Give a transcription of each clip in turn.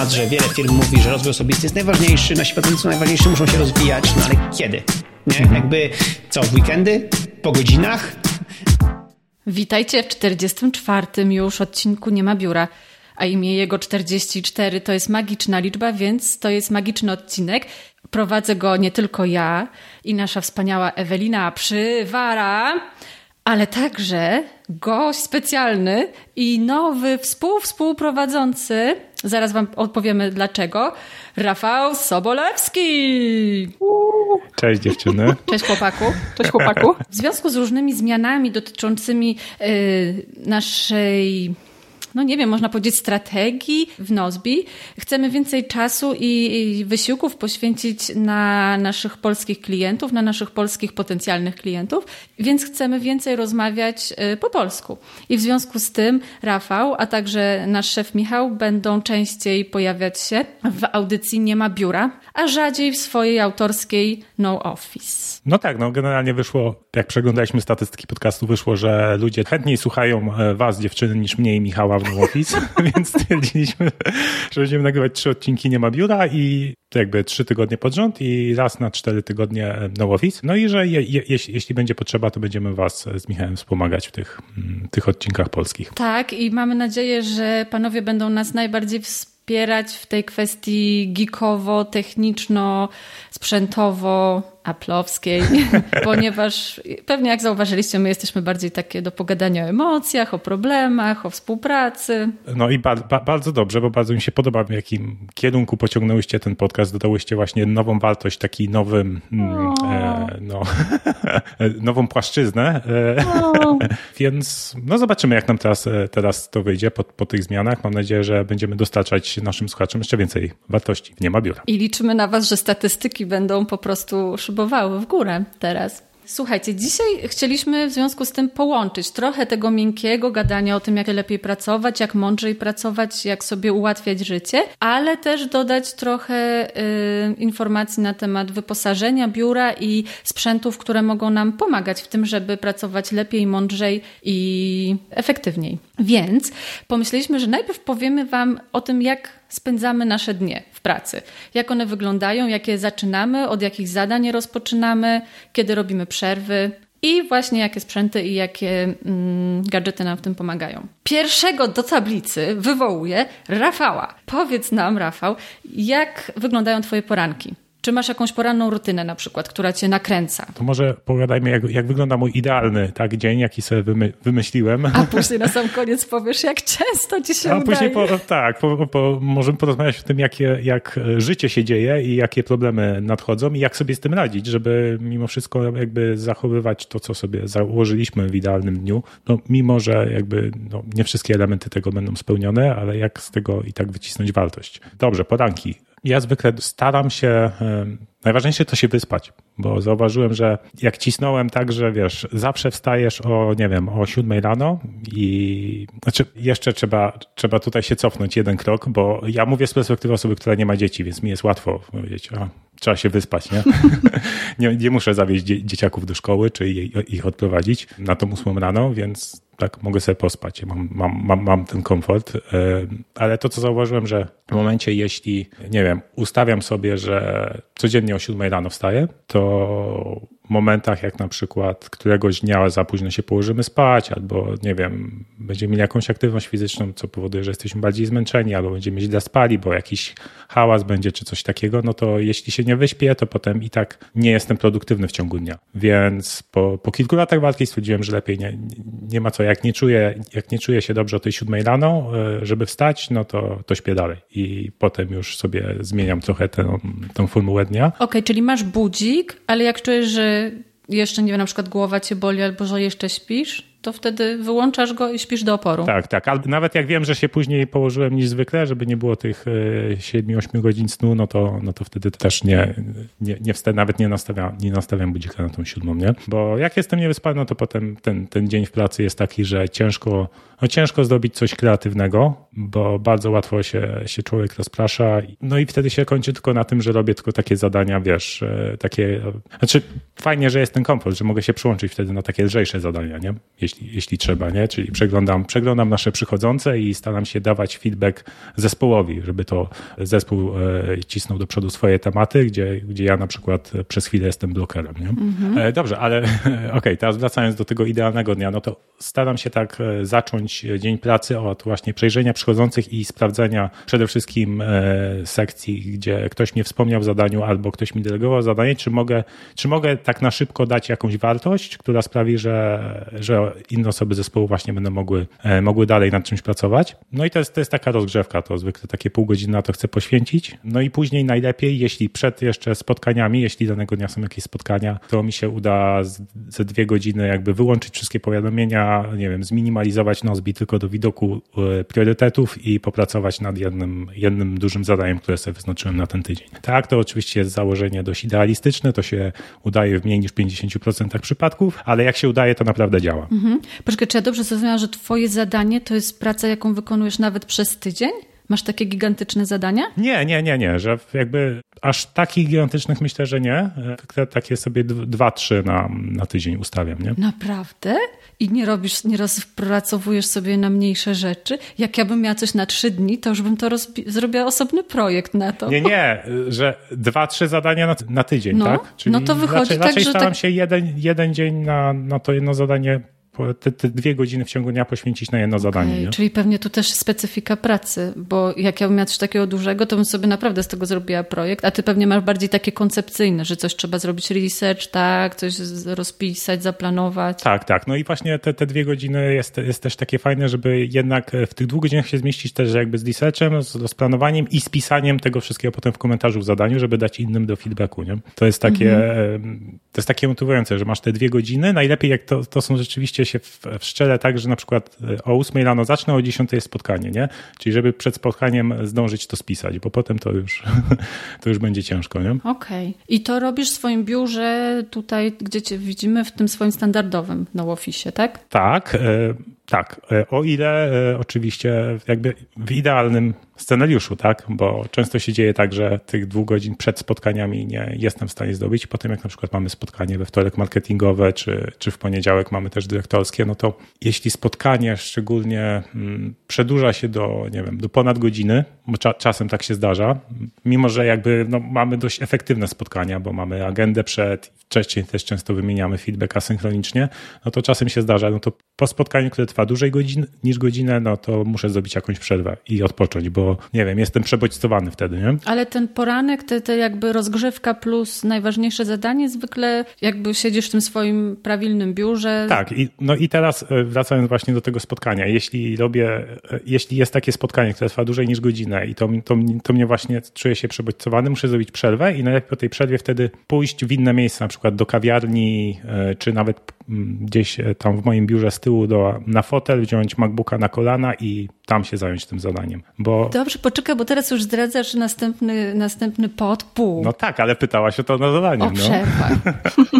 temat, że wiele firm mówi, że rozwój osobisty jest najważniejszy, nasi pracownicy są najważniejsi, muszą się rozwijać, no ale kiedy? Nie? Mhm. Jakby co, w weekendy? Po godzinach? Witajcie w 44. już odcinku Nie ma biura, a imię jego 44 to jest magiczna liczba, więc to jest magiczny odcinek. Prowadzę go nie tylko ja i nasza wspaniała Ewelina Przywara, ale także gość specjalny i nowy współwspółprowadzący. Zaraz Wam odpowiemy dlaczego. Rafał Sobolewski. Cześć dziewczyny. Cześć chłopaku. Cześć chłopaku. W związku z różnymi zmianami dotyczącymi yy, naszej no nie wiem, można powiedzieć strategii w Nozbi. Chcemy więcej czasu i wysiłków poświęcić na naszych polskich klientów, na naszych polskich potencjalnych klientów, więc chcemy więcej rozmawiać y, po polsku. I w związku z tym Rafał, a także nasz szef Michał będą częściej pojawiać się w audycji Nie ma biura, a rzadziej w swojej autorskiej No Office. No tak, no generalnie wyszło, jak przeglądaliśmy statystyki podcastu, wyszło, że ludzie chętniej słuchają e, was, dziewczyny, niż mnie i Michała w No Office, więc stwierdziliśmy, że będziemy nagrywać trzy odcinki Nie ma biura i jakby trzy tygodnie pod rząd i raz na cztery tygodnie No Office. No i że je, je, jeśli, jeśli będzie potrzeba, to będziemy was z Michałem wspomagać w tych, mm, tych odcinkach polskich. Tak i mamy nadzieję, że panowie będą nas najbardziej wspierać w tej kwestii geekowo, techniczno, sprzętowo, aplowskiej, ponieważ pewnie jak zauważyliście, my jesteśmy bardziej takie do pogadania o emocjach, o problemach, o współpracy. No i ba ba bardzo dobrze, bo bardzo mi się podoba, w jakim kierunku pociągnęłyście ten podcast, dodałyście właśnie nową wartość, taki nowy, mm, e, no, nową płaszczyznę, e, więc no zobaczymy, jak nam teraz, e, teraz to wyjdzie po, po tych zmianach. Mam nadzieję, że będziemy dostarczać naszym słuchaczom jeszcze więcej wartości. Nie ma biura. I liczymy na was, że statystyki będą po prostu w górę teraz. Słuchajcie, dzisiaj chcieliśmy w związku z tym połączyć trochę tego miękkiego gadania o tym, jak lepiej pracować, jak mądrzej pracować, jak sobie ułatwiać życie, ale też dodać trochę y, informacji na temat wyposażenia biura i sprzętów, które mogą nam pomagać w tym, żeby pracować lepiej, mądrzej i efektywniej. Więc pomyśleliśmy, że najpierw powiemy Wam o tym, jak spędzamy nasze dnie w pracy. Jak one wyglądają, jakie zaczynamy, od jakich zadań rozpoczynamy, kiedy robimy przerwy. I właśnie jakie sprzęty i jakie mm, gadżety nam w tym pomagają. Pierwszego do tablicy wywołuje Rafała. Powiedz nam, Rafał, jak wyglądają Twoje poranki? Czy masz jakąś poranną rutynę na przykład, która cię nakręca? To może pogadajmy, jak, jak wygląda mój idealny tak, dzień, jaki sobie wymy, wymyśliłem. A później na sam koniec powiesz, jak często ci się A udaje. później, po, tak, po, po, możemy porozmawiać o tym, jakie, jak życie się dzieje i jakie problemy nadchodzą i jak sobie z tym radzić, żeby mimo wszystko jakby zachowywać to, co sobie założyliśmy w idealnym dniu. No, mimo, że jakby no, nie wszystkie elementy tego będą spełnione, ale jak z tego i tak wycisnąć wartość. Dobrze, poranki ja zwykle staram się, najważniejsze to się wyspać, bo zauważyłem, że jak cisnąłem tak, że wiesz, zawsze wstajesz o, nie wiem, o siódmej rano i znaczy jeszcze trzeba, trzeba tutaj się cofnąć jeden krok, bo ja mówię z perspektywy osoby, która nie ma dzieci, więc mi jest łatwo powiedzieć, a, trzeba się wyspać, nie? nie, nie muszę zawieźć dzieciaków do szkoły, czy ich odprowadzić na tą ósmą rano, więc tak, mogę sobie pospać, mam, mam, mam, mam ten komfort, e, ale to, co zauważyłem, że w momencie, jeśli, nie wiem, ustawiam sobie, że codziennie o 7 rano wstaję, to momentach, jak na przykład któregoś dnia za późno się położymy spać, albo nie wiem, będziemy mieli jakąś aktywność fizyczną, co powoduje, że jesteśmy bardziej zmęczeni, albo będziemy źle spali, bo jakiś hałas będzie, czy coś takiego, no to jeśli się nie wyśpię, to potem i tak nie jestem produktywny w ciągu dnia. Więc po, po kilku latach walki stwierdziłem, że lepiej nie, nie ma co. Jak nie czuję, jak nie czuję się dobrze o tej siódmej rano, e, żeby wstać, no to, to śpię dalej. I potem już sobie zmieniam trochę tę, tę formułę dnia. Okej, okay, czyli masz budzik, ale jak czujesz, że jeszcze, nie wiem, na przykład głowa cię boli albo że jeszcze śpisz, to wtedy wyłączasz go i śpisz do oporu. Tak, tak. Ale nawet jak wiem, że się później położyłem niż zwykle, żeby nie było tych 7-8 e, godzin snu, no to, no to wtedy też nie, nie, nie wstę, nawet nie nastawiam, nie nastawiam budzika na tą siódmą, nie? Bo jak jestem niewyspany, no to potem ten, ten dzień w pracy jest taki, że ciężko, no ciężko zrobić coś kreatywnego, bo bardzo łatwo się, się człowiek rozprasza. No i wtedy się kończy tylko na tym, że robię tylko takie zadania, wiesz, e, takie, znaczy fajnie, że jest ten komfort, że mogę się przyłączyć wtedy na takie lżejsze zadania, nie? Jeśli, jeśli trzeba, nie? Czyli przeglądam, przeglądam nasze przychodzące i staram się dawać feedback zespołowi, żeby to zespół e, cisnął do przodu swoje tematy, gdzie, gdzie ja na przykład przez chwilę jestem blokerem, nie? Mhm. Dobrze, ale okej, okay, teraz wracając do tego idealnego dnia, no to staram się tak zacząć dzień pracy od właśnie przejrzenia przychodzących i sprawdzenia przede wszystkim sekcji, gdzie ktoś mnie wspomniał w zadaniu albo ktoś mi delegował zadanie, czy mogę, czy mogę tak na szybko dać jakąś wartość, która sprawi, że, że inne osoby zespołu właśnie będą mogły, e, mogły dalej nad czymś pracować. No i to jest, to jest taka rozgrzewka, to zwykle takie pół godziny na to chcę poświęcić. No i później najlepiej, jeśli przed jeszcze spotkaniami, jeśli danego dnia są jakieś spotkania, to mi się uda ze dwie godziny jakby wyłączyć wszystkie powiadomienia, nie wiem, zminimalizować Nozbi tylko do widoku e, priorytetów i popracować nad jednym, jednym dużym zadaniem, które sobie wyznaczyłem na ten tydzień. Tak, to oczywiście jest założenie dość idealistyczne, to się udaje w mniej niż 50% przypadków, ale jak się udaje, to naprawdę działa. Mhm. Poczekaj, czy ja dobrze zrozumiałam, że twoje zadanie to jest praca, jaką wykonujesz nawet przez tydzień? Masz takie gigantyczne zadania? Nie, nie, nie, nie, że jakby aż takich gigantycznych myślę, że nie. Takie sobie dwa, trzy na, na tydzień ustawiam, nie? Naprawdę? I nie robisz, nie rozpracowujesz sobie na mniejsze rzeczy? Jak ja bym miała coś na trzy dni, to już bym to zrobiła osobny projekt na to. Nie, nie, że dwa, trzy zadania na, na tydzień, no, tak? Czyli no to wychodzi raczej, tak, raczej że staram tak... się jeden, jeden dzień na, na to jedno zadanie te, te, dwie godziny w ciągu dnia poświęcić na jedno okay, zadanie. Nie? Czyli pewnie tu też specyfika pracy, bo jak ja bym miała coś takiego dużego, to bym sobie naprawdę z tego zrobiła projekt, a ty pewnie masz bardziej takie koncepcyjne, że coś trzeba zrobić research, tak, coś rozpisać, zaplanować. Tak, tak. No i właśnie te, te dwie godziny jest, jest też takie fajne, żeby jednak w tych dwóch godzinach się zmieścić też jakby z researchem, z rozplanowaniem i spisaniem tego wszystkiego potem w komentarzu w zadaniu, żeby dać innym do feedbacku. Nie? To jest takie, mhm. to jest takie motywujące, że masz te dwie godziny. Najlepiej jak to, to są rzeczywiście się w, w szczele tak, że na przykład e, o 8 rano zacznę, o 10 jest spotkanie, nie? Czyli żeby przed spotkaniem zdążyć to spisać, bo potem to już, to już będzie ciężko, nie? Okej. Okay. I to robisz w swoim biurze tutaj, gdzie cię widzimy, w tym swoim standardowym no office, tak? Tak. E, tak, e, o ile oczywiście jakby w idealnym scenariuszu, tak? Bo często się dzieje tak, że tych dwóch godzin przed spotkaniami nie jestem w stanie zdobyć. Potem jak na przykład mamy spotkanie we wtorek marketingowe, czy, czy w poniedziałek mamy też dyrektorskie, no to jeśli spotkanie szczególnie hmm, przedłuża się do, nie wiem, do ponad godziny, bo cza, czasem tak się zdarza, mimo że jakby no, mamy dość efektywne spotkania, bo mamy agendę przed, wcześniej też często wymieniamy feedback asynchronicznie, no to czasem się zdarza, no to po spotkaniu, które trwa dłużej godzin, niż godzinę, no to muszę zrobić jakąś przerwę i odpocząć, bo nie wiem, jestem przebodźcowany wtedy, nie? Ale ten poranek, te, te jakby rozgrzewka plus najważniejsze zadanie, zwykle jakby siedzisz w tym swoim prawilnym biurze. Tak, i, no i teraz e, wracając właśnie do tego spotkania, jeśli robię, e, jeśli jest takie spotkanie, które trwa dłużej niż godzinę i to, to, to mnie właśnie czuję się przebodźcowany, muszę zrobić przerwę i najlepiej po tej przerwie wtedy pójść w inne miejsce, na przykład do kawiarni, e, czy nawet gdzieś tam w moim biurze z tyłu do, na fotel, wziąć MacBooka na kolana i tam się zająć tym zadaniem. Bo... Dobrze, poczekaj, bo teraz już zdradzasz następny, następny podpół. No tak, ale pytałaś o to na zadanie. O no. przerwę.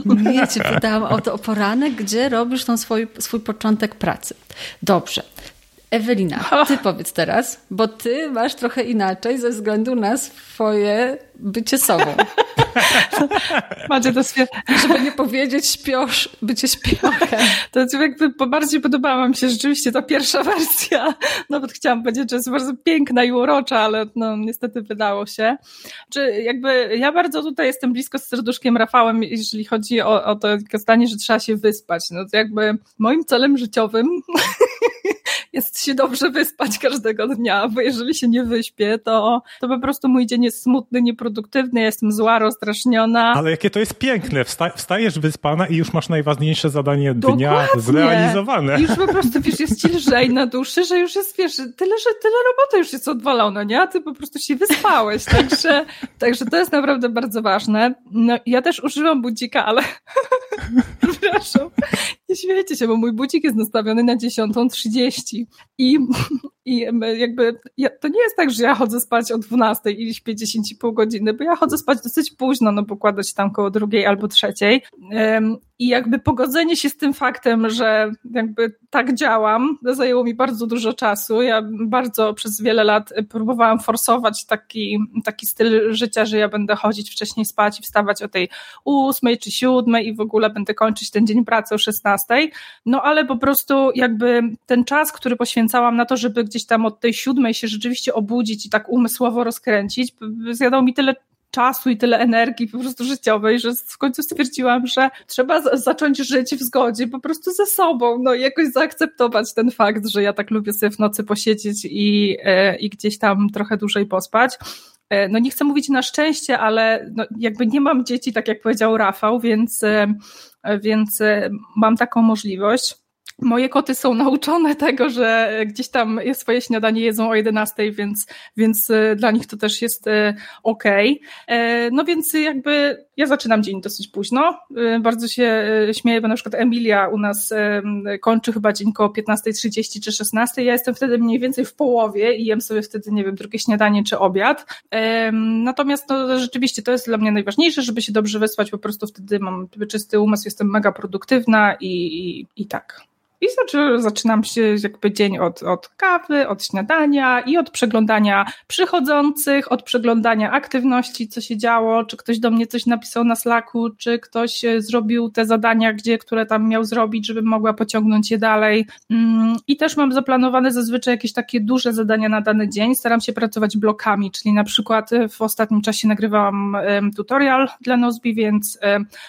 Nie, cię pytałam o to o poranek, gdzie robisz tą swój, swój początek pracy. Dobrze. Ewelina, ty powiedz teraz, bo ty masz trochę inaczej ze względu na swoje bycie sobą. Macie to swie... Żeby nie powiedzieć śpiosz, bycie śpiochem. To jakby bardziej podobała mi się rzeczywiście ta pierwsza wersja. Nawet chciałam powiedzieć, że jest bardzo piękna i urocza, ale no niestety wydało się. Czy jakby ja bardzo tutaj jestem blisko z serduszkiem Rafałem, jeżeli chodzi o, o to zdanie, że trzeba się wyspać. No to jakby moim celem życiowym jest się dobrze wyspać każdego dnia, bo jeżeli się nie wyśpię, to, to po prostu mój dzień jest smutny, nieproduktywny, jestem zła, rozstraszniona. Ale jakie to jest piękne, Wsta wstajesz wyspana i już masz najważniejsze zadanie dnia Dokładnie. zrealizowane. Już po prostu, wiesz, jest ci lżej na duszy, że już jest, wiesz, tyle, że tyle roboty już jest odwalone, nie? A ty po prostu się wyspałeś, także, także to jest naprawdę bardzo ważne. No, ja też używam budzika, ale przepraszam, nie śmiejcie się, bo mój budzik jest nastawiony na 10.30 i, i jakby ja, to nie jest tak, że ja chodzę spać o 12 i śpię 10,5 godziny, bo ja chodzę spać dosyć późno, no pokładać tam koło drugiej albo trzeciej i jakby pogodzenie się z tym faktem, że jakby tak działam, zajęło mi bardzo dużo czasu. Ja bardzo przez wiele lat próbowałam forsować taki, taki styl życia, że ja będę chodzić wcześniej spać i wstawać o tej ósmej czy siódmej i w ogóle będę kończyć ten dzień pracy o szesnastej. No ale po prostu jakby ten czas, który poświęcałam na to, żeby gdzieś tam od tej siódmej się rzeczywiście obudzić i tak umysłowo rozkręcić, zjadał mi tyle czasu i tyle energii po prostu życiowej, że w końcu stwierdziłam, że trzeba zacząć żyć w zgodzie po prostu ze sobą, no i jakoś zaakceptować ten fakt, że ja tak lubię sobie w nocy posiedzieć i, e, i gdzieś tam trochę dłużej pospać. E, no nie chcę mówić na szczęście, ale no jakby nie mam dzieci, tak jak powiedział Rafał, więc, e, więc mam taką możliwość. Moje koty są nauczone tego, że gdzieś tam swoje śniadanie jedzą o 11, więc, więc e, dla nich to też jest e, ok. E, no więc jakby ja zaczynam dzień dosyć późno. Bardzo się śmieję, bo na przykład Emilia u nas kończy chyba dzień koło 15.30 czy 16. Ja jestem wtedy mniej więcej w połowie i jem sobie wtedy, nie wiem, drugie śniadanie czy obiad. Natomiast no, rzeczywiście to jest dla mnie najważniejsze, żeby się dobrze wysłać. Po prostu wtedy mam czysty umysł, jestem mega produktywna i, i, i tak. I zaczynam się jakby dzień od, od kawy, od śniadania i od przeglądania przychodzących, od przeglądania aktywności, co się działo, czy ktoś do mnie coś napisał na Slacku, czy ktoś e, zrobił te zadania, gdzie, które tam miał zrobić, żebym mogła pociągnąć je dalej. Mm, I też mam zaplanowane zazwyczaj jakieś takie duże zadania na dany dzień. Staram się pracować blokami, czyli na przykład e, w ostatnim czasie nagrywałam tutorial dla Nozbi, więc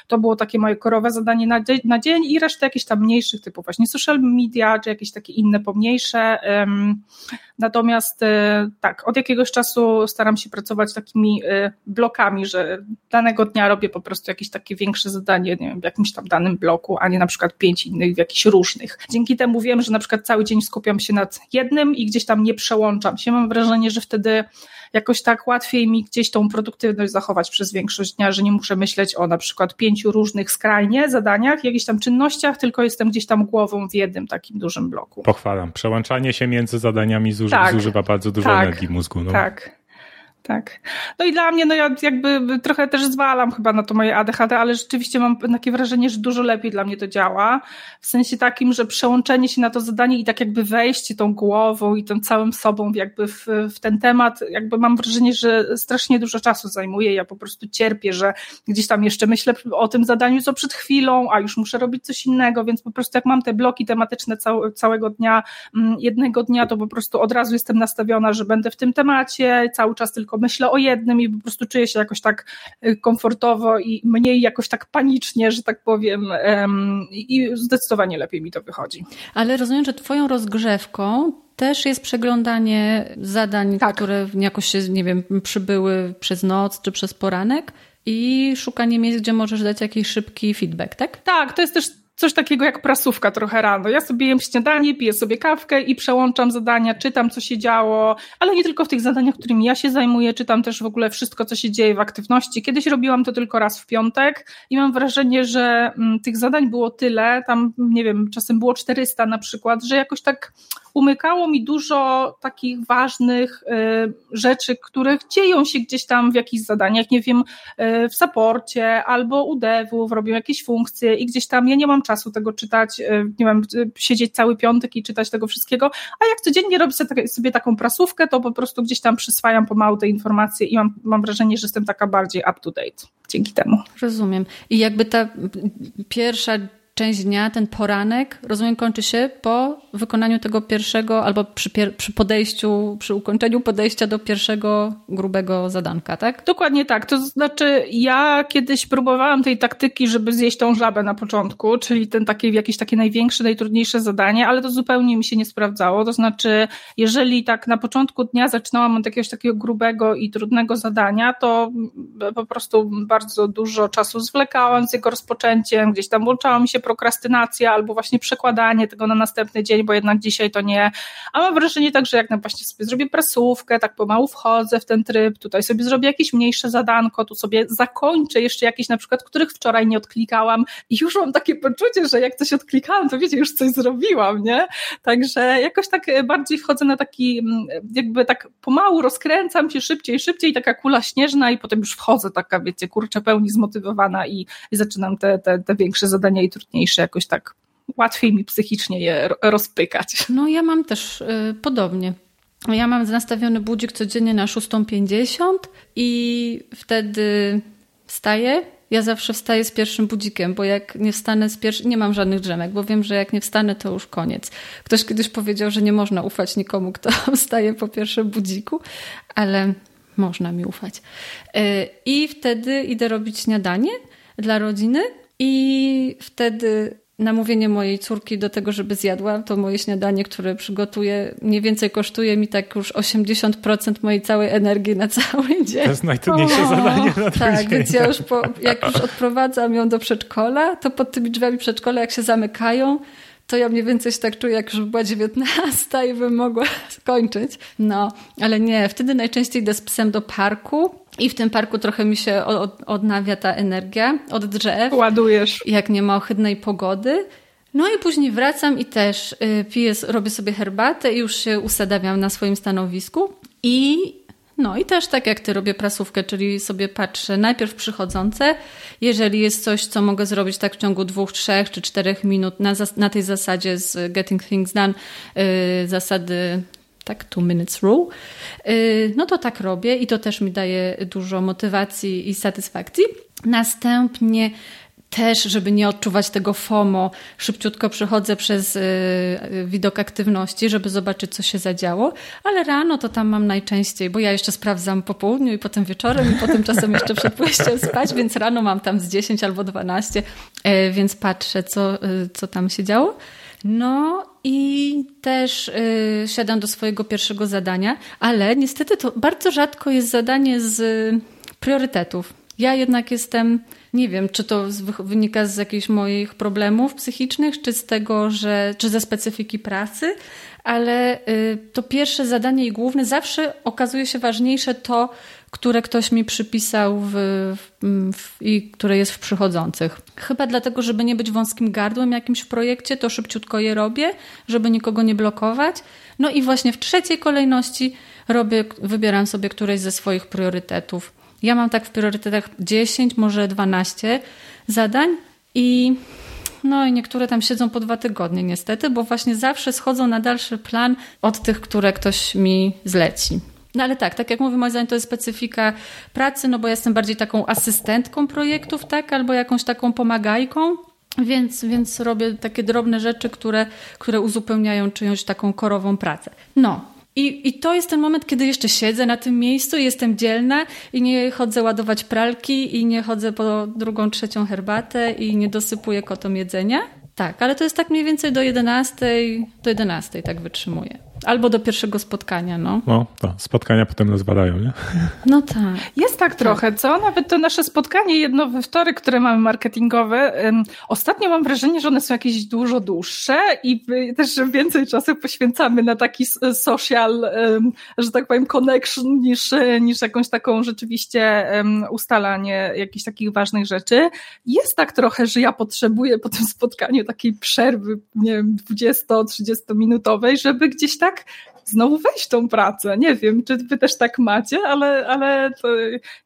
to było takie moje korowe zadanie na, na dzień i resztę jakichś tam mniejszych typu właśnie social media, czy jakieś takie inne pomniejsze. Natomiast e, tak, od jakiegoś czasu staram się pracować takimi e, blokami, że danego dnia robię po prostu jakieś takie większe zadanie nie wiem, w jakimś tam danym bloku, a nie na przykład pięć innych w jakichś różnych. Dzięki temu wiem, że na przykład cały dzień skupiam się nad jednym i gdzieś tam nie przełączam się. Mam wrażenie, że wtedy jakoś tak łatwiej mi gdzieś tą produktywność zachować przez większość dnia, że nie muszę myśleć o na przykład pięciu różnych skrajnie zadaniach, jakichś tam czynnościach, tylko jestem gdzieś tam głową w jednym takim dużym bloku. Pochwalam. Przełączanie się między zadaniami zuży tak, zużywa bardzo dużo tak, energii mózgu. No. Tak. Tak. No i dla mnie, no ja jakby trochę też zwalam chyba na to moje ADHD, ale rzeczywiście mam takie wrażenie, że dużo lepiej dla mnie to działa. W sensie takim, że przełączenie się na to zadanie i tak jakby wejście tą głową i tym całym sobą jakby w, w ten temat, jakby mam wrażenie, że strasznie dużo czasu zajmuje. Ja po prostu cierpię, że gdzieś tam jeszcze myślę o tym zadaniu co przed chwilą, a już muszę robić coś innego, więc po prostu jak mam te bloki tematyczne cał, całego dnia, mm, jednego dnia, to po prostu od razu jestem nastawiona, że będę w tym temacie, cały czas tylko tylko myślę o jednym i po prostu czuję się jakoś tak y, komfortowo i mniej jakoś tak panicznie, że tak powiem i zdecydowanie lepiej mi to wychodzi. Ale rozumiem, że twoją rozgrzewką też jest przeglądanie zadań, tak. które jakoś się, nie wiem, przybyły przez noc czy przez poranek i szukanie miejsc, gdzie możesz dać jakiś szybki feedback, tak? Tak, to jest też coś takiego jak prasówka trochę rano. Ja sobie jem śniadanie, piję sobie kawkę i przełączam zadania, czytam co się działo, ale nie tylko w tych zadaniach, którymi ja się zajmuję, czytam też w ogóle wszystko, co się dzieje w aktywności. Kiedyś robiłam to tylko raz w piątek i mam wrażenie, że mm, tych zadań było tyle, tam nie wiem, czasem było 400 na przykład, że jakoś tak umykało mi dużo takich ważnych y, rzeczy, które dzieją się gdzieś tam w jakichś zadaniach, nie wiem, y, w saporcie albo u devów, robią jakieś funkcje i gdzieś tam ja nie mam czasu tego czytać, y, nie wiem, siedzieć cały piątek i czytać tego wszystkiego, a jak codziennie robię sobie taką prasówkę, to po prostu gdzieś tam przyswajam pomału te informacje i mam, mam wrażenie, że jestem taka bardziej up to date dzięki temu. Rozumiem. I jakby ta pierwsza część dnia, ten poranek, rozumiem, kończy się po wykonaniu tego pierwszego, albo przy, przy, podejściu, przy ukończeniu podejścia do pierwszego grubego zadanka, tak? Dokładnie tak. To znaczy, ja kiedyś próbowałam tej taktyki, żeby zjeść tą żabę na początku, czyli ten taki, jakieś takie największe, najtrudniejsze zadanie, ale to zupełnie mi się nie sprawdzało. To znaczy, jeżeli tak na początku dnia zaczynałam od jakiegoś takiego grubego i trudnego zadania, to po prostu bardzo dużo czasu zwlekałam z jego rozpoczęciem, gdzieś tam włączała mi się prokrastynacja albo właśnie przekładanie tego na następny dzień, bo jednak dzisiaj to nie. A mam wrażenie także, jak na właśnie sobie zrobię prasówkę, tak pomału wchodzę w ten tryb, tutaj sobie zrobię jakieś mniejsze zadanko, tu sobie zakończę jeszcze jakieś na przykład, których wczoraj nie odklikałam i już mam takie poczucie, że jak coś odklikałam, to wiecie, już coś zrobiłam, nie? Także jakoś tak bardziej wchodzę na taki, mm, jakby tak pomału rozkręcam się szybciej, szybciej, taka kula śnieżna i potem już wchodzę taka, wiecie, kurczę, pełni zmotywowana i, i zaczynam te, te, te większe zadania i trudniejsze jakoś tak łatwiej mi psychicznie je rozpykać. No ja mam też y, podobnie. Ja mam nastawiony budzik codziennie na 6.50 i wtedy wstaję. Ja zawsze wstaję z pierwszym budzikiem, bo jak nie wstanę z pierwszym, nie mam żadnych drzemek, bo wiem, że jak nie wstanę, to już koniec. Ktoś kiedyś powiedział, że nie można ufać nikomu, kto wstaje po pierwszym budziku, ale można mi ufać. Y, I wtedy idę robić śniadanie dla rodziny i wtedy namówienie mojej córki do tego, żeby zjadła to moje śniadanie, które przygotuję, mniej więcej kosztuje mi tak już 80% mojej całej energii na cały dzień. To jest najtrudniejsze o, zadanie na Tak, dzień. więc ja już po, jak już odprowadzam ją do przedszkola, to pod tymi drzwiami przedszkola, jak się zamykają, to ja mniej więcej się tak czuję, jak już była 19 i bym mogła skończyć. No, ale nie, wtedy najczęściej idę z psem do parku i w tym parku trochę mi się odnawia ta energia od drzew. Ładujesz. Jak nie ma ohydnej pogody. No i później wracam i też y, piję, robię sobie herbatę i już się usadawiam na swoim stanowisku. I no i też tak jak ty robię prasówkę, czyli sobie patrzę najpierw przychodzące, jeżeli jest coś, co mogę zrobić tak w ciągu dwóch, trzech czy czterech minut na, na tej zasadzie z Getting Things Done, yy, zasady tak, two minutes rule, yy, no to tak robię i to też mi daje dużo motywacji i satysfakcji. Następnie też, żeby nie odczuwać tego FOMO, szybciutko przechodzę przez y, widok aktywności, żeby zobaczyć, co się zadziało, ale rano to tam mam najczęściej, bo ja jeszcze sprawdzam po południu i potem wieczorem i potem czasem jeszcze przed pójściem spać, więc rano mam tam z 10 albo 12, y, więc patrzę, co, y, co tam się działo. No i też y, siadam do swojego pierwszego zadania, ale niestety to bardzo rzadko jest zadanie z priorytetów. Ja jednak jestem nie wiem, czy to wynika z jakichś moich problemów psychicznych, czy z tego, że, czy ze specyfiki pracy, ale y, to pierwsze zadanie i główne zawsze okazuje się ważniejsze to, które ktoś mi przypisał w, w, i które jest w przychodzących. Chyba dlatego, żeby nie być wąskim gardłem jakimś w projekcie, to szybciutko je robię, żeby nikogo nie blokować. No i właśnie w trzeciej kolejności robię, wybieram sobie któreś ze swoich priorytetów. Ja mam tak w priorytetach 10, może 12 zadań i no i niektóre tam siedzą po dwa tygodnie niestety, bo właśnie zawsze schodzą na dalszy plan od tych, które ktoś mi zleci. No ale tak, tak jak mówię, moim zdaniem to jest specyfika pracy, no bo ja jestem bardziej taką asystentką projektów, tak, albo jakąś taką pomagajką, więc, więc robię takie drobne rzeczy, które, które uzupełniają czyjąś taką korową pracę. No, i, I to jest ten moment, kiedy jeszcze siedzę na tym miejscu, jestem dzielna i nie chodzę ładować pralki i nie chodzę po drugą, trzecią herbatę i nie dosypuję kotom jedzenia. Tak, ale to jest tak mniej więcej do 11, do 11 tak wytrzymuję. Albo do pierwszego spotkania, no. No, to spotkania potem nas badają, nie? No tak. Jest tak trochę, co? Nawet to nasze spotkanie jedno we wtorek, które mamy marketingowe, ostatnio mam wrażenie, że one są jakieś dużo dłuższe i też więcej czasu poświęcamy na taki social, że tak powiem, connection niż, niż jakąś taką rzeczywiście ustalanie jakichś takich ważnych rzeczy. Jest tak trochę, że ja potrzebuję po tym spotkaniu takiej przerwy, nie wiem, 20-30 minutowej, żeby gdzieś tak tak znowu wejść w tą pracę. Nie wiem, czy wy też tak macie, ale, ale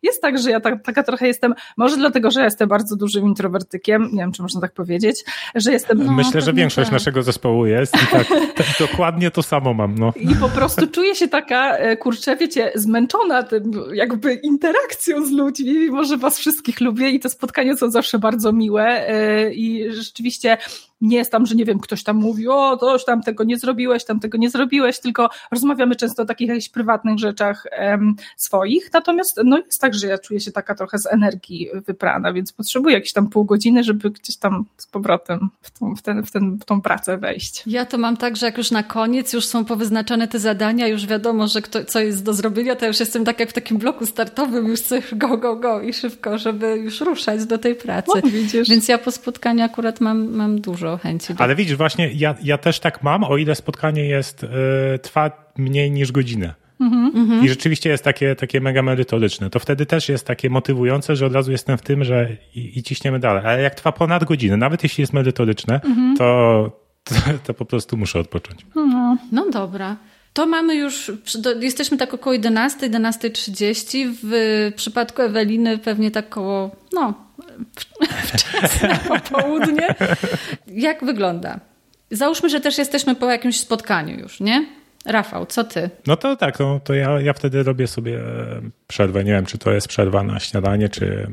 jest tak, że ja tak, taka trochę jestem, może dlatego, że ja jestem bardzo dużym introwertykiem, nie wiem, czy można tak powiedzieć, że jestem... No, Myślę, że większość tak. naszego zespołu jest i tak, tak, dokładnie to samo mam. No. I po prostu czuję się taka, e, kurczę, wiecie, zmęczona tym jakby interakcją z ludźmi, mimo że was wszystkich lubię i te spotkania są zawsze bardzo miłe e, i rzeczywiście nie jest tam, że nie wiem, ktoś tam mówi, o, coś tam tego nie zrobiłeś, tam tego nie zrobiłeś, tylko rozmawiamy często o takich jakichś prywatnych rzeczach um, swoich. Natomiast no jest tak, że ja czuję się taka trochę z energii wyprana, więc potrzebuję jakieś tam pół godziny, żeby gdzieś tam z powrotem w tą, w ten, w ten, w tą pracę wejść. Ja to mam tak, że jak już na koniec już są powyznaczone te zadania, już wiadomo, że kto, co jest do zrobienia, to już jestem tak jak w takim bloku startowym, już chcę go, go, go i szybko, żeby już ruszać do tej pracy. No, Więc ja po spotkaniu akurat mam, mam dużo chęci. Do... Ale widzisz, właśnie ja, ja też tak mam, o ile spotkanie jest, y, trwa mniej niż godzinę. Mhm. I rzeczywiście jest takie, takie mega merytoryczne. To wtedy też jest takie motywujące, że od razu jestem w tym, że i, i ciśniemy dalej. Ale jak trwa ponad godzinę, nawet jeśli jest merytoryczne, mhm. to, to, to, po prostu muszę odpocząć. No, no dobra. To mamy już, jesteśmy tak około 11, 11.30. W przypadku Eweliny pewnie tak około, no, wczesne popołudnie. Jak wygląda? Załóżmy, że też jesteśmy po jakimś spotkaniu już, nie? Rafał, co ty? No to tak, no, to ja, ja wtedy robię sobie przerwę. Nie wiem, czy to jest przerwa na śniadanie, czy,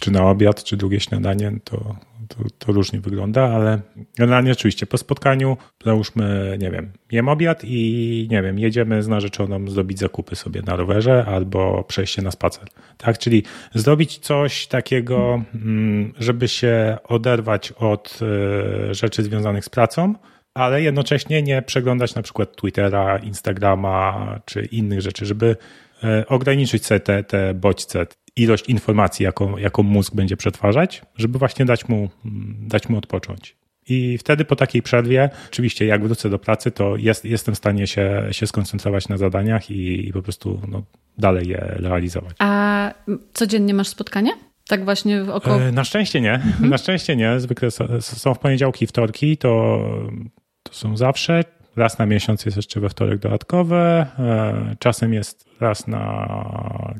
czy na obiad, czy drugie śniadanie. To, to, to różnie wygląda, ale generalnie oczywiście po spotkaniu załóżmy, nie wiem, jem obiad i nie wiem, jedziemy z narzeczoną zrobić zakupy sobie na rowerze albo przejście na spacer. Tak, czyli zrobić coś takiego, mm, żeby się oderwać od e, rzeczy związanych z pracą, ale jednocześnie nie przeglądać na przykład Twittera, Instagrama czy innych rzeczy, żeby e, ograniczyć sobie te, te bodźce, ilość informacji, jaką, jaką mózg będzie przetwarzać, żeby właśnie dać mu, dać mu odpocząć. I wtedy po takiej przerwie, oczywiście jak wrócę do pracy, to jest, jestem w stanie się, się skoncentrować na zadaniach i, i po prostu no, dalej je realizować. A codziennie masz spotkania? Tak właśnie około... E, na szczęście nie. Mhm. Na szczęście nie. Zwykle są w poniedziałki i wtorki, to, to są zawsze. Raz na miesiąc jest jeszcze we wtorek dodatkowe. E, czasem jest raz na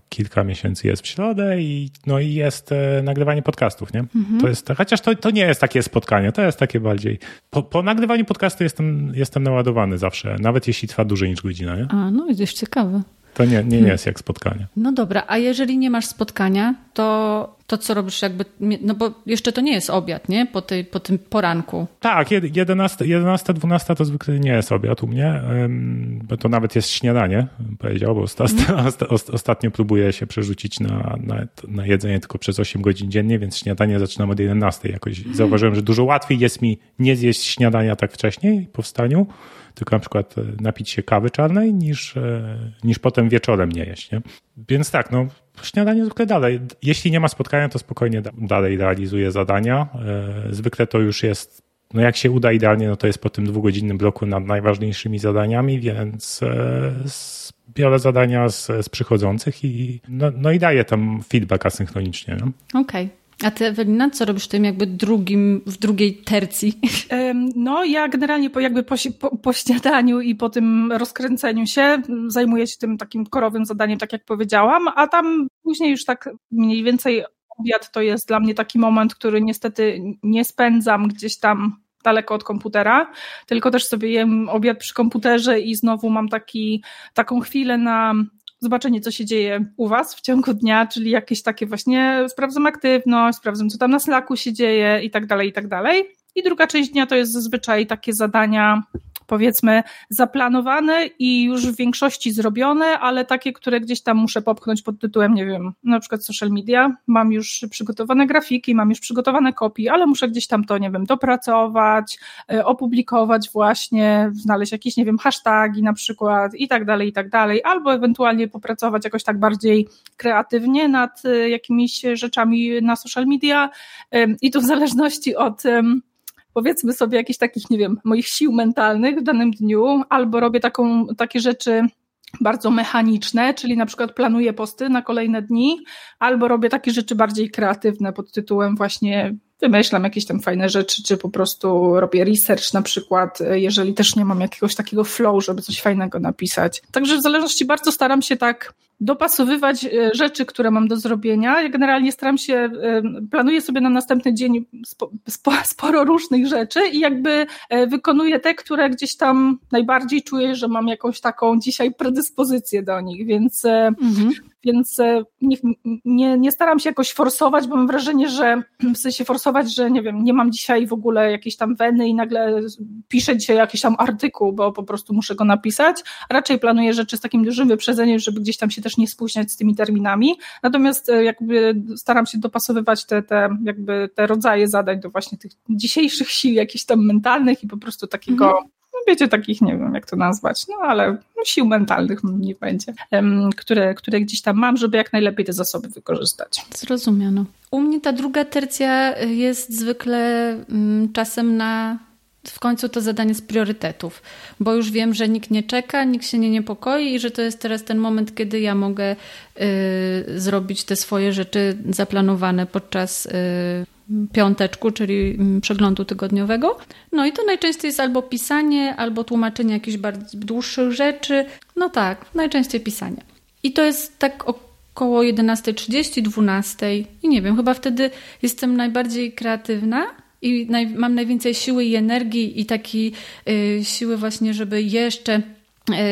kilka miesięcy jest w środę i, no i jest e, nagrywanie podcastów, nie? Mhm. To jest, chociaż to, to nie jest takie spotkanie, to jest takie bardziej. Po, po nagrywaniu podcastu jestem, jestem naładowany zawsze, nawet jeśli trwa dłużej niż godzina, nie? A, no widzisz, ciekawe. To nie, nie, nie jest jak spotkanie. No dobra, a jeżeli nie masz spotkania, to, to co robisz jakby, no bo jeszcze to nie jest obiad, nie? Po, tej, po tym poranku. Tak, 11, 11, 12 to zwykle nie jest obiad u mnie, bo to nawet jest śniadanie, powiedział, bo mm. ostatnio próbuję się przerzucić na, na, na, jedzenie tylko przez 8 godzin dziennie, więc śniadanie zaczynam od 11. Jakoś zauważyłem, że dużo łatwiej jest mi nie zjeść śniadania tak wcześniej po wstaniu, tylko na przykład e, napić się kawy czarnej, niż, e, niż potem wieczorem nie jeść. Nie? Więc tak, no śniadanie zwykle dalej. Jeśli nie ma spotkania, to spokojnie dalej realizuję zadania. E, zwykle to już jest, no jak się uda idealnie, no to jest po tym dwugodzinnym bloku nad najważniejszymi zadaniami, więc biorę zadania z, z przychodzących i no, no i daję tam feedback asynchronicznie. No. Okej. Okay. A ty, Ewelina, co robisz w tym jakby drugim, w drugiej tercji? No, ja generalnie po, jakby po, po, śniadaniu i po tym rozkręceniu się zajmuję się tym takim korowym zadaniem, tak jak powiedziałam, a tam później już tak mniej więcej obiad to jest dla mnie taki moment, który niestety nie spędzam gdzieś tam daleko od komputera, tylko też sobie jem obiad przy komputerze i znowu mam taki, taką chwilę na zobaczenie, co się dzieje u Was w ciągu dnia, czyli jakieś takie właśnie sprawdzam aktywność, sprawdzam, co tam na Slacku się dzieje i tak dalej, i tak dalej. I druga część dnia to jest zazwyczaj takie zadania powiedzmy zaplanowane i już w większości zrobione, ale takie, które gdzieś tam muszę popchnąć pod tytułem, nie wiem, na przykład social media. Mam już przygotowane grafiki, mam już przygotowane kopie, ale muszę gdzieś tam to, nie wiem, dopracować, e, opublikować właśnie, znaleźć jakieś, nie wiem, hashtagi na przykład i tak dalej, i tak dalej, albo ewentualnie popracować jakoś tak bardziej kreatywnie nad e, jakimiś rzeczami na social media i to w zależności od powiedzmy sobie jakichś takich, nie wiem, moich sił mentalnych w danym dniu, albo robię taką, takie rzeczy bardzo mechaniczne, czyli na przykład planuję posty na kolejne dni, albo robię takie rzeczy bardziej kreatywne pod tytułem właśnie wymyślam jakieś tam fajne rzeczy, czy po prostu robię research na przykład, jeżeli też nie mam jakiegoś takiego flow, żeby coś fajnego napisać. Także w zależności bardzo staram się tak dopasowywać e, rzeczy, które mam do zrobienia. Ja generalnie staram się, e, planuję sobie na następny dzień sporo różnych rzeczy i jakby e, wykonuję te, które gdzieś tam najbardziej czuję, że mam jakąś taką dzisiaj predyspozycję do nich, więc mhm. Więc e, nie, nie, nie staram się jakoś forsować, bo mam wrażenie, że w sensie forsować, że nie wiem, nie mam dzisiaj w ogóle jakiejś tam weny i nagle piszę dzisiaj jakiś tam artykuł, bo po prostu muszę go napisać. Raczej planuję rzeczy z takim dużym wyprzedzeniem, żeby gdzieś tam się też nie spóźniać z tymi terminami. Natomiast e, jakby staram się dopasowywać te, te, jakby te rodzaje zadań do właśnie tych dzisiejszych sił jakichś tam mentalnych i po prostu takiego mhm no wiecie, takich nie wiem jak to nazwać, no ale sił mentalnych nie będzie, które, które gdzieś tam mam, żeby jak najlepiej te zasoby wykorzystać. Zrozumiano. U mnie ta druga tercja jest zwykle mm, czasem na w końcu to zadanie z priorytetów, bo już wiem, że nikt nie czeka, nikt się nie niepokoi i że to jest teraz ten moment, kiedy ja mogę y, zrobić te swoje rzeczy zaplanowane podczas y, piąteczku, czyli mm, przeglądu tygodniowego. No i to najczęściej jest albo pisanie, albo tłumaczenie jakichś bardzo dłuższych rzeczy. No tak, najczęściej pisanie. I to jest tak około 11.30, 12.00 i nie wiem, chyba wtedy jestem najbardziej kreatywna i naj, mam najwięcej siły i energii i takiej y, siły właśnie, żeby jeszcze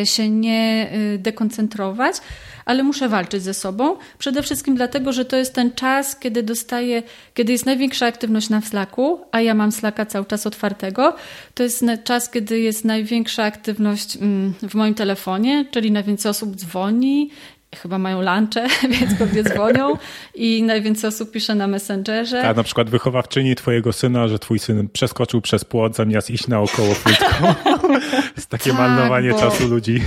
się nie y, dekoncentrować ale muszę walczyć ze sobą. Przede wszystkim dlatego, że to jest ten czas, kiedy dostaję, kiedy jest największa aktywność na Slacku, a ja mam Slacka cały czas otwartego. To jest czas, kiedy jest największa aktywność mm, w moim telefonie, czyli najwięcej osób dzwoni, chyba mają lunche, więc pewnie dzwonią i najwięcej osób pisze na Messengerze. Tak, na przykład wychowawczyni twojego syna, że twój syn przeskoczył przez płot zamiast iść naokoło frytką. jest takie tak, marnowanie bo... czasu ludzi.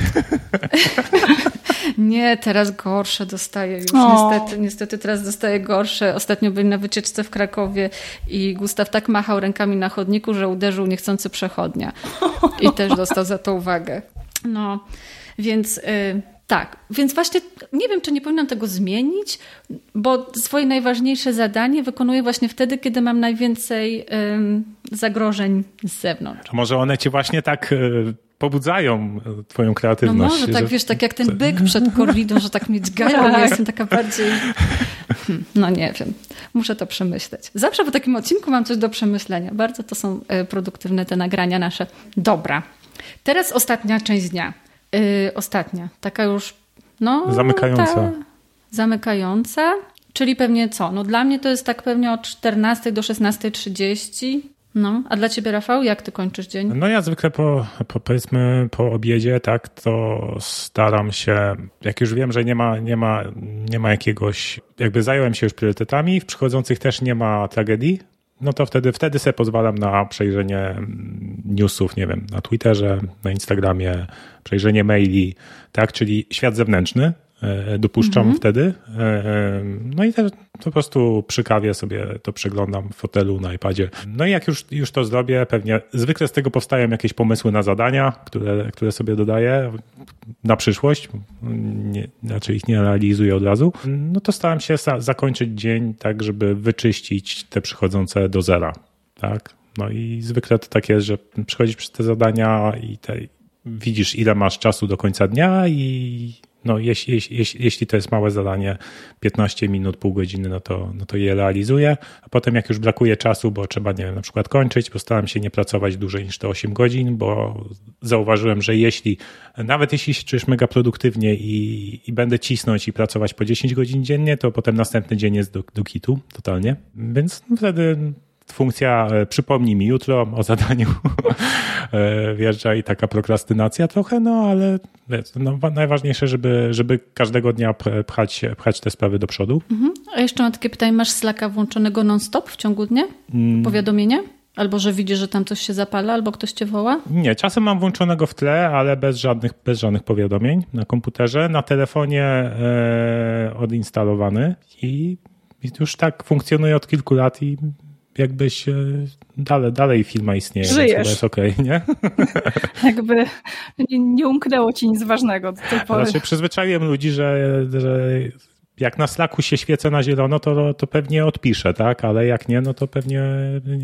Nie, teraz gorsze dostaję już. Niestety, niestety teraz dostaję gorsze. Ostatnio byli na wycieczce w Krakowie i Gustaw tak machał rękami na chodniku, że uderzył niechcący przechodnia. I też dostał za to uwagę. No, więc... Y tak, więc właśnie nie wiem, czy nie powinnam tego zmienić, bo swoje najważniejsze zadanie wykonuję właśnie wtedy, kiedy mam najwięcej ym, zagrożeń z zewnątrz. A może one cię właśnie tak y, pobudzają e, twoją kreatywność. No może tak, że... wiesz, tak jak ten byk przed korridą, że tak mnie dźgają, tak. jestem taka bardziej... Hmm, no nie wiem, muszę to przemyśleć. Zawsze po takim odcinku mam coś do przemyślenia. Bardzo to są e, produktywne te nagrania nasze. Dobra, teraz ostatnia część dnia. Yy, ostatnia, taka już no... Zamykająca. Ta, zamykająca. Czyli pewnie co? No dla mnie to jest tak pewnie od 14 do 16.30. No, a dla ciebie, Rafał, jak ty kończysz dzień? No ja zwykle po, po powiedzmy po obiedzie, tak, to staram się, jak już wiem, że nie ma, nie ma, nie ma jakiegoś, jakby zająłem się już priorytetami, w przychodzących też nie ma tragedii, no to wtedy, wtedy sobie pozwalam na przejrzenie newsów, nie wiem, na Twitterze, na Instagramie, przejrzenie maili, tak, czyli świat zewnętrzny, dopuszczam mhm. wtedy. E, e, no i też po prostu przy kawie sobie to przeglądam w fotelu na iPadzie. No i jak już, już to zrobię, pewnie zwykle z tego powstają jakieś pomysły na zadania, które, które sobie dodaję na przyszłość. Nie, znaczy ich nie realizuję od razu. No to staram się zakończyć dzień tak, żeby wyczyścić te przychodzące do zera. Tak? No i zwykle to tak jest, że przychodzisz przez te zadania i te, widzisz, ile masz czasu do końca dnia i no, jeśli, jeśli, jeśli to jest małe zadanie, 15 minut, pół godziny, no to, no to je realizuję. A potem, jak już brakuje czasu, bo trzeba, nie wiem, na przykład kończyć, postaram się nie pracować dłużej niż te 8 godzin, bo zauważyłem, że jeśli, nawet jeśli się czujesz mega produktywnie i, i będę cisnąć i pracować po 10 godzin dziennie, to potem następny dzień jest do, do kitu totalnie. Więc wtedy funkcja e, przypomnij mi jutro o zadaniu e, wjeżdża i taka prokrastynacja trochę, no ale no, najważniejsze, żeby, żeby każdego dnia pchać, pchać te sprawy do przodu. Mhm. A jeszcze mam takie pytanie, masz Slacka włączonego non-stop w ciągu dnia? Mm. Powiadomienie? Albo że widzisz, że tam coś się zapala, albo ktoś cię woła? Nie, czasem mam włączonego w tle, ale bez żadnych, bez żadnych powiadomień na komputerze. Na telefonie e, odinstalowany i już tak funkcjonuje od kilku lat i jakbyś dalej, dalej firma istnieje, Żyjesz. więc jest okej, okay, nie? Jakby nie, nie umknęło ci nic ważnego do tej pory. Znaczy przyzwyczaiłem ludzi, że, że jak na Slacku się świecę na zielono, to, to pewnie odpiszę, tak? Ale jak nie, no to pewnie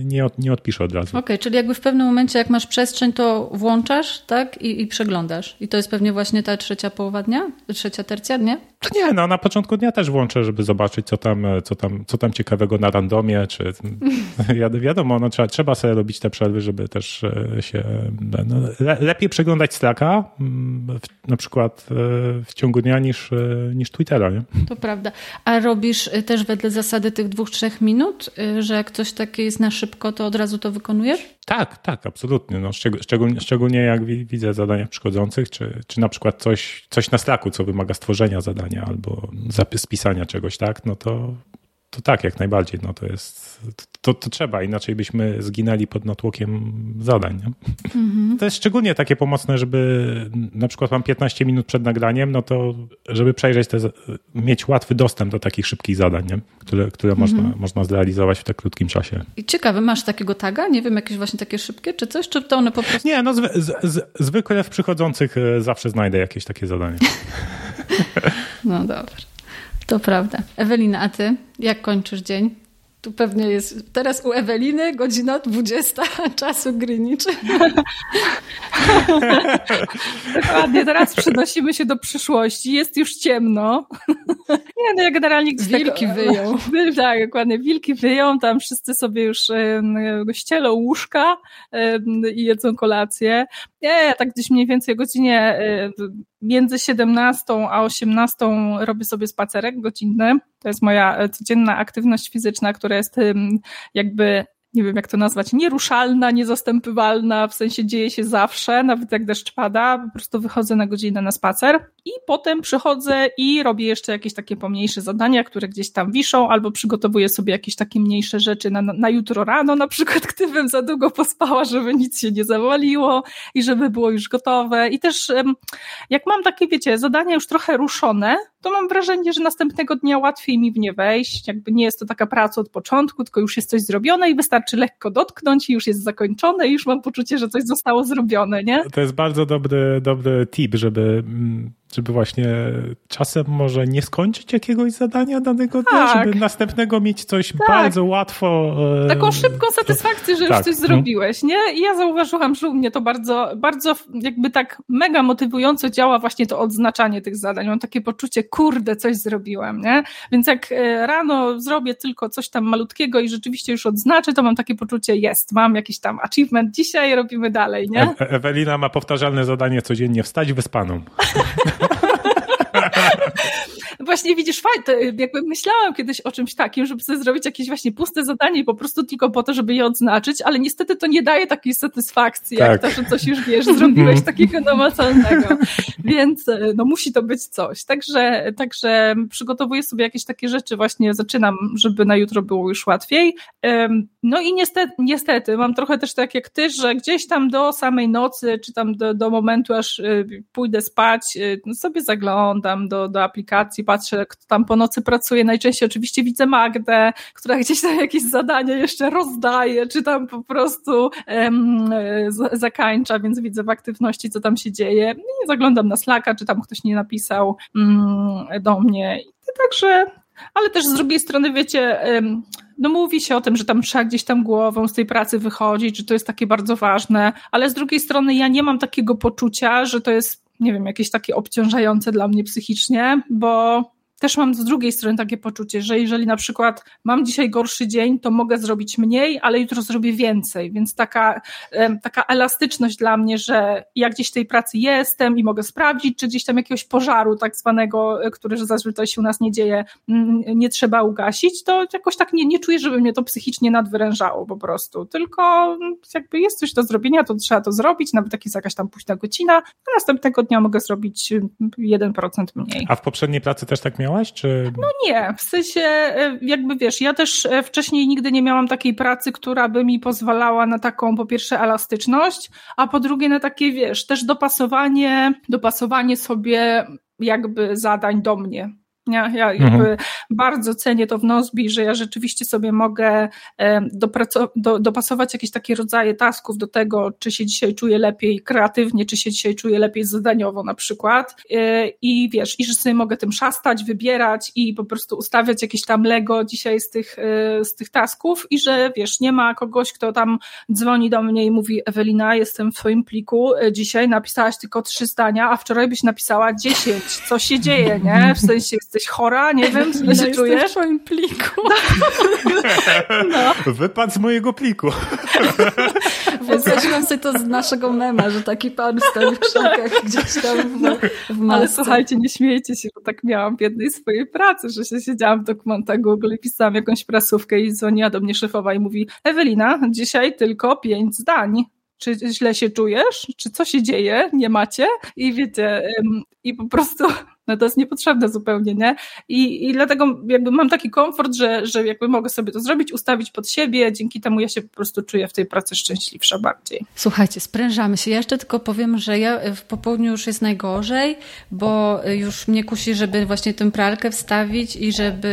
nie, od, nie odpiszę od razu. Okej, okay, czyli jakby w pewnym momencie, jak masz przestrzeń, to włączasz, tak? I, I przeglądasz. I to jest pewnie właśnie ta trzecia połowa dnia? Trzecia tercja dnia? Nie, no na początku dnia też włączę, żeby zobaczyć, co tam, co tam, co tam ciekawego na randomie, czy wiadomo, no, trzeba, trzeba sobie robić te przerwy, żeby też e, się no, le, lepiej przeglądać Slacka, mm, na przykład e, w ciągu dnia niż, e, niż Twittera, nie? To prawda. A robisz też wedle zasady tych dwóch, trzech minut, że jak coś takie jest na szybko, to od razu to wykonujesz? Tak, tak, absolutnie. No, szczególnie, szczególnie jak widzę zadania przychodzących, czy, czy na przykład coś, coś na Slacku, co wymaga stworzenia zadania albo spisania czegoś, tak, no to to tak, jak najbardziej. No to jest, to, to trzeba, inaczej byśmy zginęli pod natłokiem zadań. Mhm. To jest szczególnie takie pomocne, żeby na przykład mam 15 minut przed nagraniem, no to żeby przejrzeć te, mieć łatwy dostęp do takich szybkich zadań, nie? które, które mhm. można, można zrealizować w tak krótkim czasie. I ciekawe, masz takiego taga? Nie wiem, jakieś właśnie takie szybkie czy coś? Czy to one po prostu... Nie, no zwy, z, z, zwykle w przychodzących e, zawsze znajdę jakieś takie zadanie. no dobrze. To prawda. Ewelina, a ty jak kończysz dzień? Tu pewnie jest teraz u Eweliny godzina 20 czasu Greenwich. Dokładnie, teraz przenosimy się do przyszłości. Jest już ciemno. Nie, no ja generalnie... Wilki wyją. Tak, dokładnie. Wilki wyją, tam wszyscy sobie już ścielą łóżka i jedzą kolację. Nie, ja tak gdzieś mniej więcej o godzinie między 17 a 18 robię sobie spacerek godzinny. To jest moja e, codzienna aktywność fizyczna, która jest jakby nie wiem jak to nazwać, nieruszalna, niezastępywalna, w sensie dzieje się zawsze, nawet jak deszcz pada, po prostu wychodzę na godzinę na spacer i potem przychodzę i robię jeszcze jakieś takie pomniejsze zadania, które gdzieś tam wiszą, albo przygotowuję sobie jakieś takie mniejsze rzeczy na, na jutro rano, na przykład gdybym za długo pospała, żeby nic się nie zawaliło i żeby było już gotowe. I też jak mam takie, wiecie, zadania już trochę ruszone, to mam wrażenie, że następnego dnia łatwiej mi w nie wejść. Jakby nie jest to taka praca od początku, tylko już jest coś zrobione i wystarczy lekko dotknąć i już jest zakończone i już mam poczucie, że coś zostało zrobione, nie? To jest bardzo dobry, dobry tip, żeby mm, żeby właśnie czasem może nie skończyć jakiegoś zadania danego dnia, tak. żeby następnego mieć coś tak. bardzo łatwo. E, Taką szybką satysfakcję, że tak. już coś zrobiłeś, nie? I ja zauważyłam, że u mnie to bardzo, bardzo jakby tak mega motywująco działa właśnie to odznaczanie tych zadań. Mam takie poczucie, kurde, coś zrobiłem, nie? Więc jak e, rano zrobię tylko coś tam malutkiego i rzeczywiście już odznaczę, to mam takie poczucie, jest, mam jakiś tam achievement dzisiaj, robimy dalej, nie? E Ewelina ma powtarzalne zadanie codziennie wstać wyspaną. właśnie widzisz, jakby myślałam kiedyś o czymś takim, żeby sobie zrobić jakieś właśnie puste zadanie po prostu tylko po to, żeby je odznaczyć, ale niestety to nie daje takiej satysfakcji, tak. jak to, że coś już wiesz, zrobiłeś takiego namacalnego. Więc e, no musi to być coś. Także, także przygotowuję sobie jakieś takie rzeczy, właśnie zaczynam, żeby na jutro było już łatwiej. No i niestety, niestety mam trochę też tak jak ty, że gdzieś tam do samej nocy, czy tam do, do momentu, aż e, pójdę spać, e, no sobie zaglądam do, do aplikacji, patrzę, kto tam po nocy pracuje. Najczęściej oczywiście widzę Magdę, która gdzieś tam jakieś zadania jeszcze rozdaje, czy tam po prostu zakańcza, więc widzę w aktywności, co tam się dzieje. I zaglądam na Slacka, czy tam ktoś nie napisał um, do mnie. Także ale też z drugiej strony, wiecie, no mówi się o tym, że tam trzeba gdzieś tam głową z tej pracy wychodzić, że to jest takie bardzo ważne, ale z drugiej strony ja nie mam takiego poczucia, że to jest nie wiem, jakieś takie obciążające dla mnie psychicznie, bo też mam z drugiej strony takie poczucie, że jeżeli na przykład mam dzisiaj gorszy dzień, to mogę zrobić mniej, ale jutro zrobię więcej, więc taka, taka elastyczność dla mnie, że ja gdzieś w tej pracy jestem i mogę sprawdzić, czy gdzieś tam jakiegoś pożaru tak zwanego, e, który zazwyczaj się u nas nie dzieje, nie trzeba ugasić, to jakoś tak nie, nie czuję, żeby mnie to psychicznie nadwyrężało po prostu, tylko jakby jest coś do zrobienia, to trzeba to zrobić, nawet jak jest jakaś tam późna godzina, a następnego dnia mogę zrobić 1% mniej. A w poprzedniej pracy też tak miało? Miałaś? Czy... No nie, w sensie e, jakby wiesz, ja też e, wcześniej nigdy nie miałam takiej pracy, która by mi pozwalała na taką po pierwsze elastyczność, a po drugie na takie wiesz, też dopasowanie, dopasowanie sobie jakby zadań do mnie Ja, ja mhm. bardzo cenię to w Nozbi, że ja rzeczywiście sobie mogę do, dopasować jakieś takie rodzaje tasków do tego, czy się dzisiaj czuję lepiej kreatywnie, czy się dzisiaj czuję lepiej zadaniowo na przykład. E, I wiesz, i że sobie mogę tym szastać, wybierać i po prostu ustawiać jakieś tam Lego dzisiaj z tych, e, z tych tasków i że wiesz, nie ma kogoś, kto tam dzwoni do mnie i mówi Ewelina, jestem w twoim pliku, e, dzisiaj napisałaś tylko trzy zdania, a wczoraj byś napisała dziesięć. Co się dzieje, nie? W sensie jesteś chora, nie wiem, się no, czujesz? w swoim pliku. No. Wypadł z mojego pliku. Wyobraziłam sobie to z naszego mema, że taki pan stoi w krzakach gdzieś tam w, w Ale słuchajcie, nie śmiejcie się, bo tak miałam w jednej swojej pracy, że się siedziałam w dokumentach Google i pisałam jakąś prasówkę i dzwoniła do mnie szefowa i mówi Ewelina, dzisiaj tylko pięć zdań czy źle się czujesz, czy co się dzieje, nie macie i wiecie, i po prostu no to jest niepotrzebne zupełnie, nie? I, i dlatego jakby mam taki komfort, że, że jakby mogę sobie to zrobić, ustawić pod siebie, dzięki temu ja się po prostu czuję w tej pracy szczęśliwsza bardziej. Słuchajcie, sprężamy się. Ja jeszcze tylko powiem, że ja w popołudniu już jest najgorzej, bo już mnie kusi, żeby właśnie tę pralkę wstawić i żeby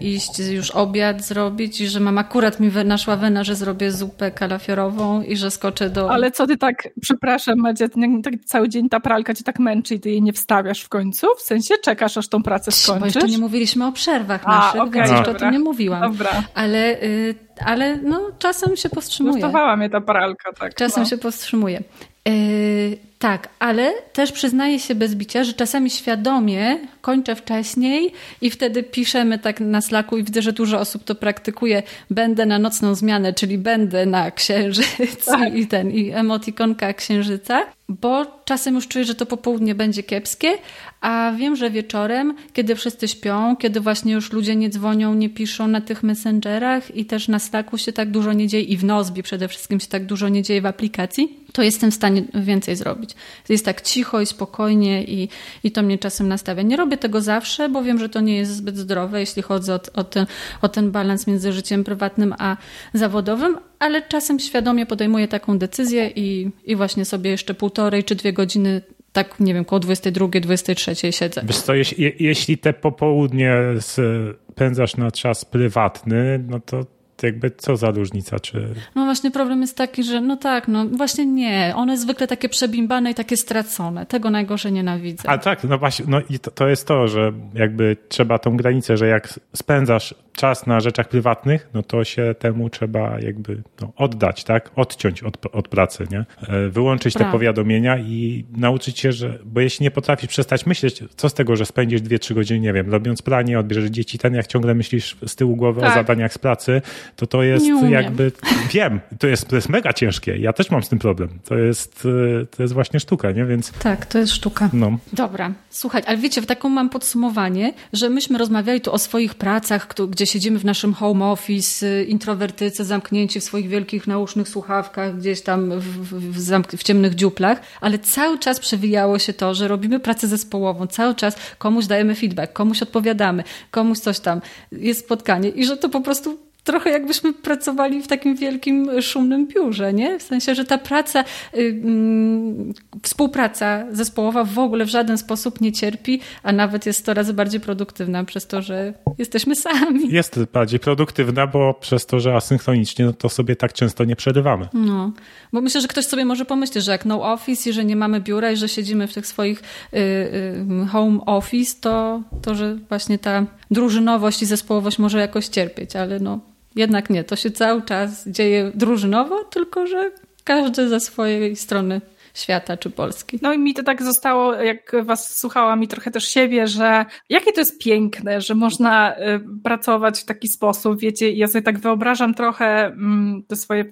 y, iść już obiad zrobić i że mam akurat mi naszła wena, że zrobię zupę kalafiorową i że skoczę do... Ale co ty tak, przepraszam, Madzie, tak cały dzień ta pralka cię tak męczy i ty jej nie wstawiasz w końcu? W sensie czekasz, aż tą pracę skończysz? Bo jeszcze nie mówiliśmy o przerwach A, naszych, okay, więc jeszcze o tym nie mówiłam. Dobra. Ale, y, ale no, czasem się powstrzymuje. Nurtowała mnie ta paralka, tak. Czasem no. się powstrzymuje. Yy, tak, ale też przyznaję się bez bicia, że czasami świadomie kończę wcześniej i wtedy piszemy tak na slaku i widzę, że dużo osób to praktykuje. Będę na nocną zmianę, czyli będę na księżyc tak. i ten, i emotikonka księżyca, bo czasem już czuję, że to popołudnie będzie kiepskie, a wiem, że wieczorem, kiedy wszyscy śpią, kiedy właśnie już ludzie nie dzwonią, nie piszą na tych messengerach i też na slaku się tak dużo nie dzieje i w Nozbi przede wszystkim się tak dużo nie dzieje w aplikacji, to jestem w stanie więcej zrobić. Jest tak cicho i spokojnie i, i to mnie czasem nastawia. Nie robię tego zawsze, bo wiem, że to nie jest zbyt zdrowe, jeśli chodzi o, o, ten, o ten balans między życiem prywatnym a zawodowym, ale czasem świadomie podejmuję taką decyzję i, i właśnie sobie jeszcze półtorej czy dwie godziny tak, nie wiem, koło 22, 23 siedzę. Wiesz co, jeśli, jeśli te popołudnie spędzasz na czas prywatny, no to jakby co za różnica, czy... No właśnie problem jest taki, że no tak, no właśnie nie, one zwykle takie przebimbane i takie stracone, tego najgorzej nienawidzę. A tak, no właśnie, no i to, to jest to, że jakby trzeba tą granicę, że jak spędzasz czas na rzeczach prywatnych, no to się temu trzeba jakby no, oddać, tak? Odciąć od, od pracy, nie? E, wyłączyć te powiadomienia i nauczyć się, że, bo jeśli nie potrafisz przestać myśleć, co z tego, że spędzisz dwie, trzy godziny, nie wiem, robiąc planie, odbierzesz dzieci, ten jak ciągle myślisz z tyłu głowy tak. o zadaniach z pracy, to to jest jakby, wiem, to jest, to jest mega ciężkie. Ja też mam z tym problem. To jest, e, to jest właśnie sztuka, nie? Więc... Tak, to jest sztuka. No. Dobra, słuchaj, ale wiecie, w taką mam podsumowanie, że myśmy rozmawiali tu o swoich pracach, gdzie siedzimy w naszym home office, y, introwertycy zamknięci w swoich wielkich nausznych słuchawkach, gdzieś tam w, w, w, w ciemnych dziuplach, ale cały czas przewijało się to, że robimy pracę zespołową, cały czas komuś dajemy feedback, komuś odpowiadamy, komuś coś tam, jest spotkanie i że to po prostu trochę jakbyśmy pracowali w takim wielkim, szumnym biurze, nie? W sensie, że ta praca, yy, współpraca zespołowa w ogóle w żaden sposób nie cierpi, a nawet jest 100 razy bardziej produktywna przez to, że jesteśmy sami. Jest bardziej produktywna, bo przez to, że asynchronicznie, no to sobie tak często nie przerywamy. No, bo myślę, że ktoś sobie może pomyśleć, że jak no office i że nie mamy biura i że siedzimy w tych swoich yy, yy, home office, to, to, że właśnie ta drużynowość i zespołowość może jakoś cierpieć, ale no jednak nie, to się cały czas dzieje drużynowo, tylko że każdy ze swojej strony świata czy Polski. No i mi to tak zostało, jak was słuchałam i trochę też siebie, że jakie to jest piękne, że można y, pracować w taki sposób, wiecie, ja sobie tak wyobrażam trochę mm, te swoje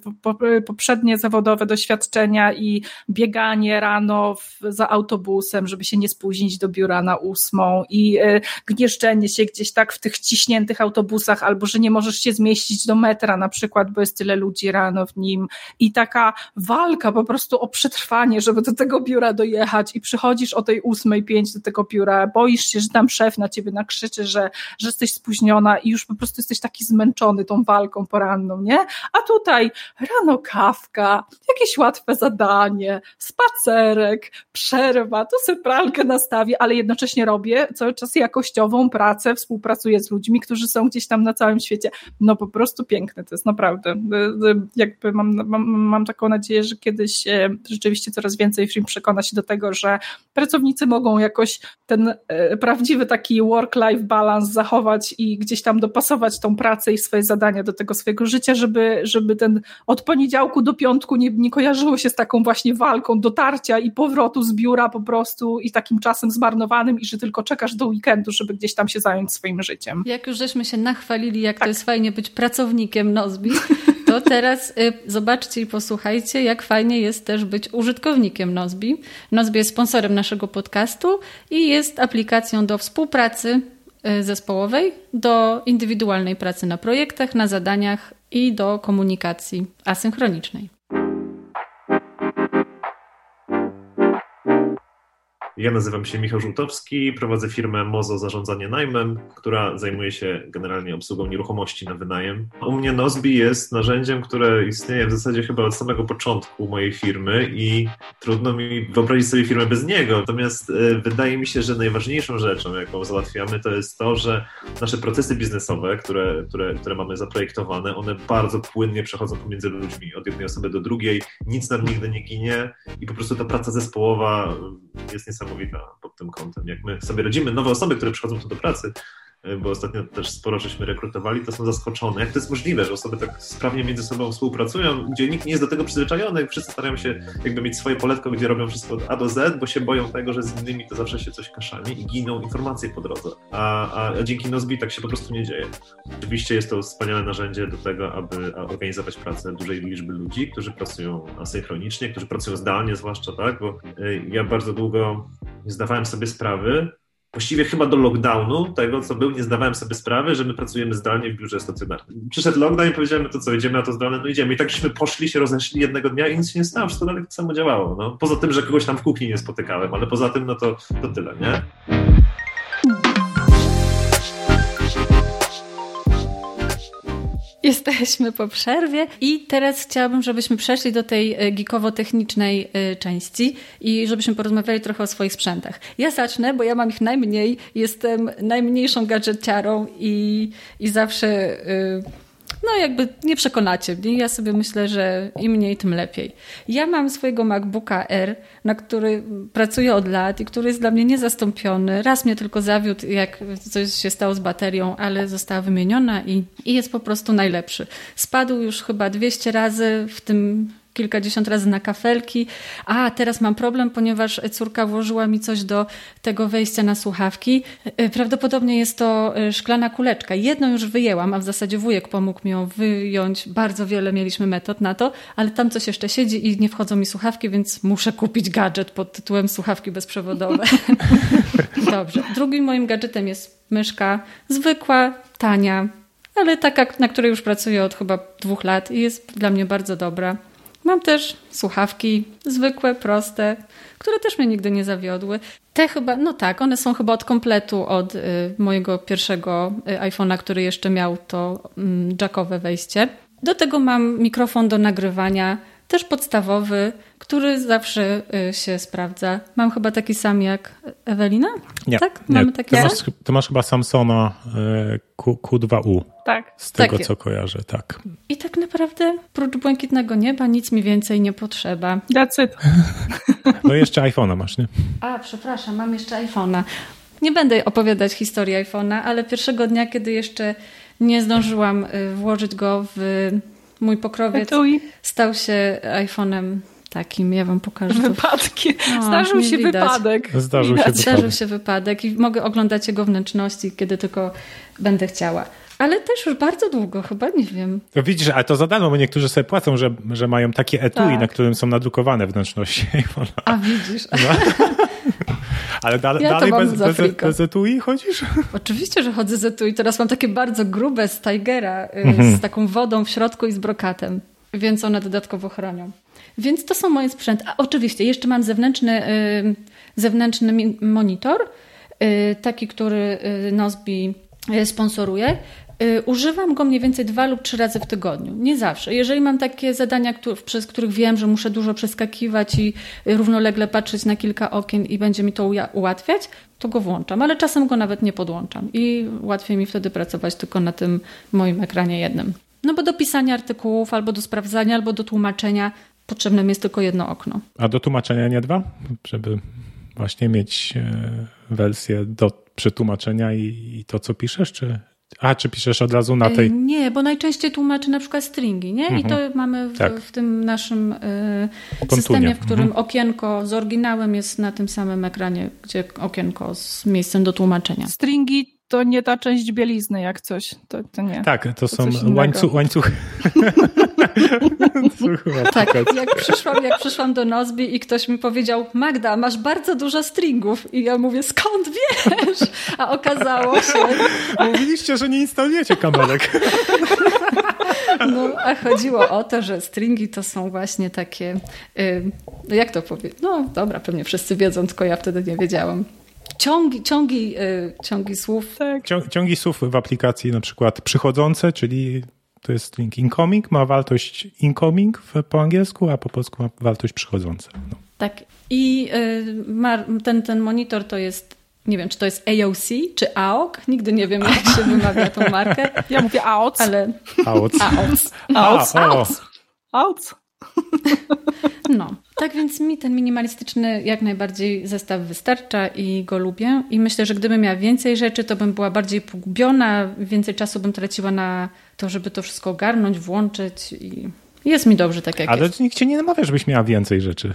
poprzednie zawodowe doświadczenia i bieganie rano za autobusem, żeby się nie spóźnić do biura na ósmą i y, gnieszczenie się gdzieś tak w tych ciśniętych autobusach, albo że nie możesz się zmieścić do metra na przykład, bo jest tyle ludzi rano w nim i taka walka po prostu o przetrwanie zadanie, żeby do tego biura dojechać i przychodzisz o tej ósmej pięć do tego biura, boisz się, że tam szef na ciebie nakrzyczy, że, że jesteś spóźniona i już po prostu jesteś taki zmęczony tą walką poranną, nie? A tutaj rano kawka, jakieś łatwe zadanie, spacerek, przerwa, to sobie pralkę nastawię, ale jednocześnie robię cały czas jakościową pracę, współpracuję z ludźmi, którzy są gdzieś tam na całym świecie. No po prostu piękne to jest, naprawdę. Jakby mam, mam, mam taką nadzieję, że kiedyś e, rzeczywiście coraz więcej firm przekona się do tego, że pracownicy mogą jakoś ten e, prawdziwy taki work-life balance zachować i gdzieś tam dopasować tą pracę i swoje zadania do tego swojego życia, żeby, żeby ten od poniedziałku do piątku nie, nie kojarzyło się z taką właśnie walką dotarcia i powrotu z biura po prostu i takim czasem zmarnowanym i że tylko czekasz do weekendu, żeby gdzieś tam się zająć swoim życiem. Jak już żeśmy się nachwalili, jak tak. to jest fajnie być pracownikiem Nozbi, to teraz y, zobaczcie i posłuchajcie, jak fajnie jest też być użytkownikiem Nozbi. Nozbi jest sponsorem naszego podcastu i jest aplikacją do współpracy y, zespołowej, do indywidualnej pracy na projektach, na zadaniach i do komunikacji asynchronicznej. Ja nazywam się Michał Żółtowski, prowadzę firmę Mozo Zarządzanie Najmem, która zajmuje się generalnie obsługą nieruchomości na wynajem. U mnie Nozbi jest narzędziem, które istnieje w zasadzie chyba od samego początku mojej firmy i trudno mi wyobrazić sobie firmę bez niego. Natomiast e, wydaje mi się, że najważniejszą rzeczą, jaką załatwiamy, to jest to, że nasze procesy biznesowe, które, które, które mamy zaprojektowane, one bardzo płynnie przechodzą pomiędzy ludźmi, od jednej osoby do drugiej, nic nam nigdy nie ginie i po prostu ta praca zespołowa jest niesamowita niesamowita pod tym kątem. Jak my sobie radzimy, nowe osoby, które przychodzą tu do pracy, bo ostatnio też sporo żeśmy rekrutowali, to są zaskoczone. Jak to jest możliwe, że osoby tak sprawnie między sobą współpracują, gdzie nikt nie jest do tego przyzwyczajony, wszyscy starają się jakby mieć swoje poletko, gdzie robią wszystko od A do Z, bo się boją tego, że z innymi to zawsze się coś kaszami i giną informacje po drodze. A, a, dzięki Nozbi tak się po prostu nie dzieje. Oczywiście jest to wspaniałe narzędzie do tego, aby organizować pracę dużej liczby ludzi, którzy pracują asynchronicznie, którzy pracują zdalnie zwłaszcza, tak, bo y, ja bardzo długo nie zdawałem sobie sprawy, właściwie chyba do lockdownu, tego co był, nie zdawałem sobie sprawy, że my pracujemy zdalnie w biurze stacjonarnym. Przyszedł lockdown i powiedziałem, to co, idziemy na to zdalne, no idziemy. I tak żeśmy poszli, się rozeszli jednego dnia i nic się nie stało, wszystko dalej tak samo działało. No. Poza tym, że kogoś tam w kuchni nie spotykałem, ale poza tym, no to, to tyle, nie? Jesteśmy po przerwie i teraz chciałabym, żebyśmy przeszli do tej e, geekowo-technicznej e, części i żebyśmy porozmawiali trochę o swoich sprzętach. Ja zacznę, bo ja mam ich najmniej, jestem najmniejszą gadżeciarą i, i zawsze e, no jakby nie przekonacie mnie. Ja sobie myślę, że im mniej, tym lepiej. Ja mam swojego MacBooka R, na który pracuję od lat i który jest dla mnie niezastąpiony. Raz mnie tylko zawiódł, jak coś się stało z baterią, ale została wymieniona i, i jest po prostu najlepszy. Spadł już chyba 200 razy w tym kilkadziesiąt razy na kafelki. A teraz mam problem, ponieważ córka włożyła mi coś do tego wejścia na słuchawki. E, prawdopodobnie jest to e, szklana kuleczka. Jedną już wyjęłam, a w zasadzie wujek pomógł mi ją wyjąć. Bardzo wiele mieliśmy metod na to, ale tam coś jeszcze siedzi i nie wchodzą mi słuchawki, więc muszę kupić gadżet pod tytułem słuchawki bezprzewodowe. Dobrze. Drugim moim gadżetem jest myszka. Zwykła, tania, ale taka, na której już pracuję od chyba dwóch lat i jest dla mnie bardzo dobra. Mam też słuchawki zwykłe, proste, które też mnie nigdy nie zawiodły. Te chyba, no tak, one są chyba od kompletu od y, mojego pierwszego y, iPhone'a, który jeszcze miał to y, jackowe wejście. Do tego mam mikrofon do nagrywania, też podstawowy, który zawsze y, się sprawdza. Mam chyba taki sam jak Ewelina? Nie, tak? nie. Mamy taki ty, masz, ty masz chyba Samsona y, Q, Q2U. Tak. Z tego, tak. co kojarzę, tak. I tak naprawdę prócz błękitnego nieba nic mi więcej nie potrzeba. That's it. No jeszcze iPhone'a masz, nie? A, przepraszam, mam jeszcze iPhone'a. Nie będę opowiadać historii iPhone'a, ale pierwszego dnia, kiedy jeszcze nie zdążyłam y, włożyć go w mój pokrowiec, Etui. stał się iPhone'em takim, ja wam pokażę. Wypadki. No, Zdarzył się widać. wypadek. Zdarzył się wypadek. Zdarzył się wypadek i mogę oglądać jego wnętrzności, kiedy tylko będę chciała. Ale też już bardzo długo, chyba nie wiem. To widzisz, ale to za darmo, bo niektórzy sobie płacą, że, że mają takie etui, tak. na którym są nadrukowane wnętrzności. A widzisz. No. Ale da, ja dalej bez, bez, bez, etui chodzisz? Oczywiście, że chodzę z etui. Teraz mam takie bardzo grube z Tigera, y, mhm. z taką wodą w środku i z brokatem, więc one dodatkowo chronią. Więc to są moje sprzęty. A oczywiście, jeszcze mam zewnętrzny, y, zewnętrzny monitor, y, taki, który Nozbi sponsoruje. Używam go mniej więcej dwa lub trzy razy w tygodniu. Nie zawsze. Jeżeli mam takie zadania, przez których wiem, że muszę dużo przeskakiwać i równolegle patrzeć na kilka okien i będzie mi to ułatwiać, to go włączam, ale czasem go nawet nie podłączam i łatwiej mi wtedy pracować tylko na tym moim ekranie jednym. No bo do pisania artykułów, albo do sprawdzania, albo do tłumaczenia potrzebne mi jest tylko jedno okno. A do tłumaczenia nie dwa? Żeby właśnie mieć e, wersję do przetłumaczenia i, i to, co piszesz, czy, a, czy piszesz od razu na tej? Nie, bo najczęściej tłumaczę na przykład stringi, nie? I to mhm. mamy w, tak. w tym naszym y, systemie, w którym mhm. okienko z oryginałem jest na tym samym ekranie, gdzie okienko z miejscem do tłumaczenia. Stringi to nie ta część bielizny jak coś, to, to nie. Tak, to, to są łańcuch, łańcuchy. tak, jak przyszłam, jak przyszłam do Nozbi i ktoś mi powiedział, Magda, masz bardzo dużo stringów. I ja mówię, skąd wiesz? A okazało się... Mówiliście, że nie instalujecie kamerek. No, a chodziło o to, że stringi to są właśnie takie, yy, jak to powiedzieć? No dobra, pewnie wszyscy wiedzą, tylko ja wtedy nie wiedziałam ciągi, ciągi, y, ciągi słów. Tak. Ciągi słów w aplikacji na przykład przychodzące, czyli to jest string incoming, ma wartość incoming po angielsku, a po polsku ma wartość przychodzące. No. Tak. I y, ten, ten monitor to jest nie wiem, czy to jest AOC, czy AOC. Nigdy nie wiem, jak się wymawia tą markę. Ja mówię AOC. Ale... AOC. AOC. AOC. AOC. AOC. No, tak więc mi ten minimalistyczny jak najbardziej zestaw wystarcza i go lubię. I myślę, że gdybym miała więcej rzeczy, to bym była bardziej pogubiona, więcej czasu bym traciła na to, żeby to wszystko ogarnąć, włączyć i jest mi dobrze tak jak Ale jest. Ale nikt cię nie namawia, żebyś miała więcej rzeczy.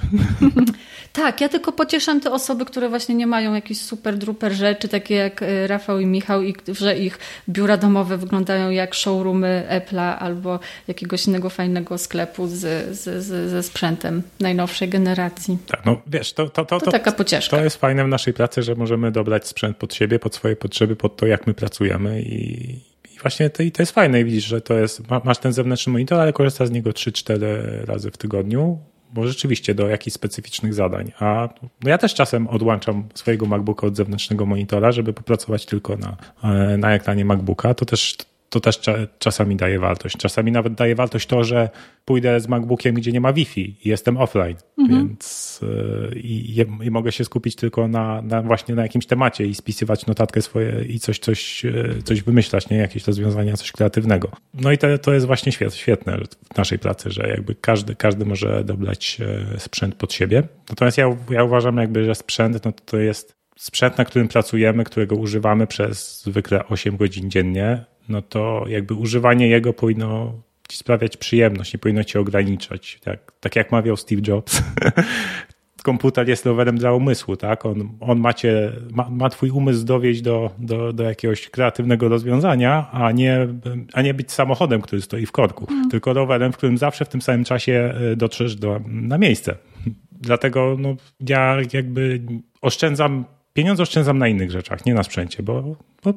tak, ja tylko pocieszam te osoby, które właśnie nie mają jakichś super druper rzeczy, takie jak e, Rafał i Michał, i że ich biura domowe wyglądają jak showroomy Apple'a albo jakiegoś innego fajnego sklepu z, z, z, ze sprzętem najnowszej generacji. Tak, no wiesz, to, to, to, to, taka pocieszka. To jest fajne w naszej pracy, że możemy dobrać sprzęt pod siebie, pod swoje potrzeby, pod to, jak my pracujemy i właśnie to, i to jest fajne widzisz, że to jest, masz ten zewnętrzny monitor, ale korzystasz z niego 3-4 razy w tygodniu, bo rzeczywiście do jakichś specyficznych zadań. A no ja też czasem odłączam swojego MacBooka od zewnętrznego monitora, żeby popracować tylko na, e, na ekranie MacBooka. To też to też czasami daje wartość. Czasami nawet daje wartość to, że pójdę z MacBookiem, gdzie nie ma Wi-Fi i jestem offline, mhm. więc yy, i, i, mogę się skupić tylko na, na, właśnie na jakimś temacie i spisywać notatkę swoje i coś, coś, yy, coś wymyślać, nie? Jakieś rozwiązania, coś kreatywnego. No i to, to jest właśnie świetne w naszej pracy, że jakby każdy, każdy może dobrać yy, sprzęt pod siebie. Natomiast ja, ja uważam jakby, że sprzęt no to, to jest sprzęt, na którym pracujemy, którego używamy przez zwykle 8 godzin dziennie, no to jakby używanie jego powinno ci sprawiać przyjemność, nie powinno cię ograniczać. Tak, tak jak mawiał Steve Jobs. Komputer jest rowerem dla umysłu, tak? On, on macie, ma, ma twój umysł dowieść do, do, do jakiegoś kreatywnego rozwiązania, a nie, a nie być samochodem, który stoi w korku, mm. tylko rowerem, w którym zawsze w tym samym czasie e, dotrzesz do, na miejsce. Dlatego no, ja jakby oszczędzam pieniądze oszczędzam na innych rzeczach, nie na sprzęcie, bo, bo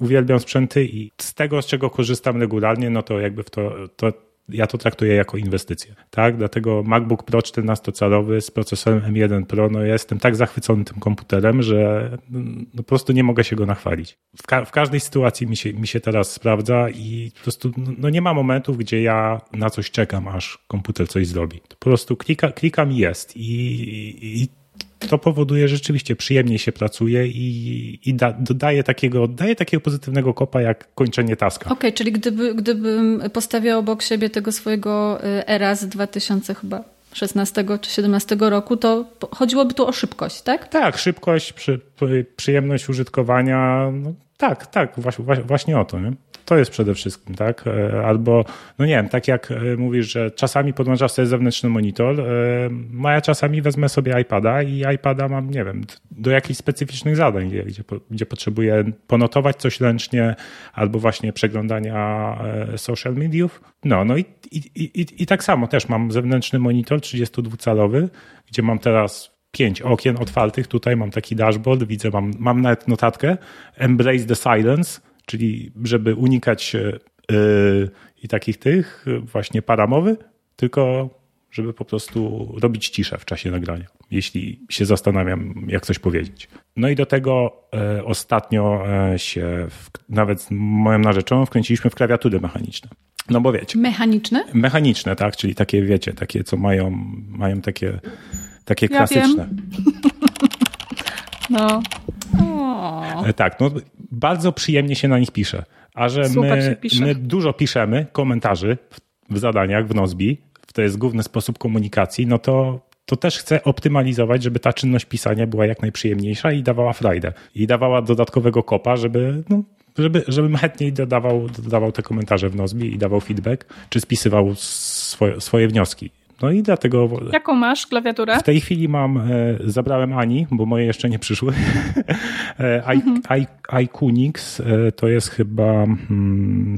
uwielbiam sprzęty i z tego, z czego korzystam regularnie, no to jakby w to, to ja to traktuję jako inwestycję. Tak? Dlatego MacBook Pro 14-calowy z procesorem M1 Pro, no jestem tak zachwycony tym komputerem, że no, po prostu nie mogę się go nachwalić. W, ka w, każdej sytuacji mi się, mi się teraz sprawdza i po prostu no, no, nie ma momentów, gdzie ja na coś czekam, aż komputer coś zrobi. Po prostu klika, klikam i jest. I, i to powoduje, że rzeczywiście przyjemniej się pracuje i, i da, dodaje takiego, daje takiego pozytywnego kopa jak kończenie taska. Okej, okay, czyli gdyby, gdybym postawiał obok siebie tego swojego era z 2000 chyba 16 czy 17 roku, to chodziłoby tu o szybkość, tak? Tak, szybkość, przy, przyjemność użytkowania. No, tak, tak, właśnie, właśnie o to. Nie? To jest przede wszystkim, tak? E, albo, no nie wiem, tak jak e, mówisz, że czasami podłączasz sobie zewnętrzny monitor, no ja czasami wezmę sobie iPada i iPada mam, nie wiem, do jakichś specyficznych zadań, gdzie, gdzie potrzebuję ponotować coś ręcznie, albo właśnie przeglądania social mediów. No, no i, i, i, i tak samo też mam zewnętrzny monitor 32-calowy, gdzie mam teraz pięć okien otwartych. Tutaj mam taki dashboard, widzę, mam, mam nawet notatkę Embrace the Silence, czyli żeby unikać yy, i takich tych właśnie paramowy, tylko żeby po prostu robić ciszę w czasie nagrania, jeśli się zastanawiam, jak coś powiedzieć. No i do tego e, ostatnio e, się w, nawet z moją narzeczoną wkręciliśmy w klawiatury mechaniczne. No bo wiecie. Mechaniczne? Mechaniczne, tak, czyli takie, wiecie, takie, co mają, mają takie, takie ja klasyczne. no. E, tak, no bardzo przyjemnie się na nich pisze. A że my, my dużo piszemy komentarzy w, w zadaniach w Nozbi, to jest główny sposób komunikacji, no to to też chcę optymalizować, żeby ta czynność pisania była jak najprzyjemniejsza i dawała frajdę. I dawała dodatkowego kopa, żeby, no, żeby, żebym chętniej dodawał, dodawał te komentarze w Nozbi i dawał feedback, czy spisywał swoje, swoje wnioski. No i dlatego. Jaką masz klawiaturę? W tej chwili mam, e, zabrałem Ani, bo moje jeszcze nie przyszły. e, mhm. iCunix e, to jest chyba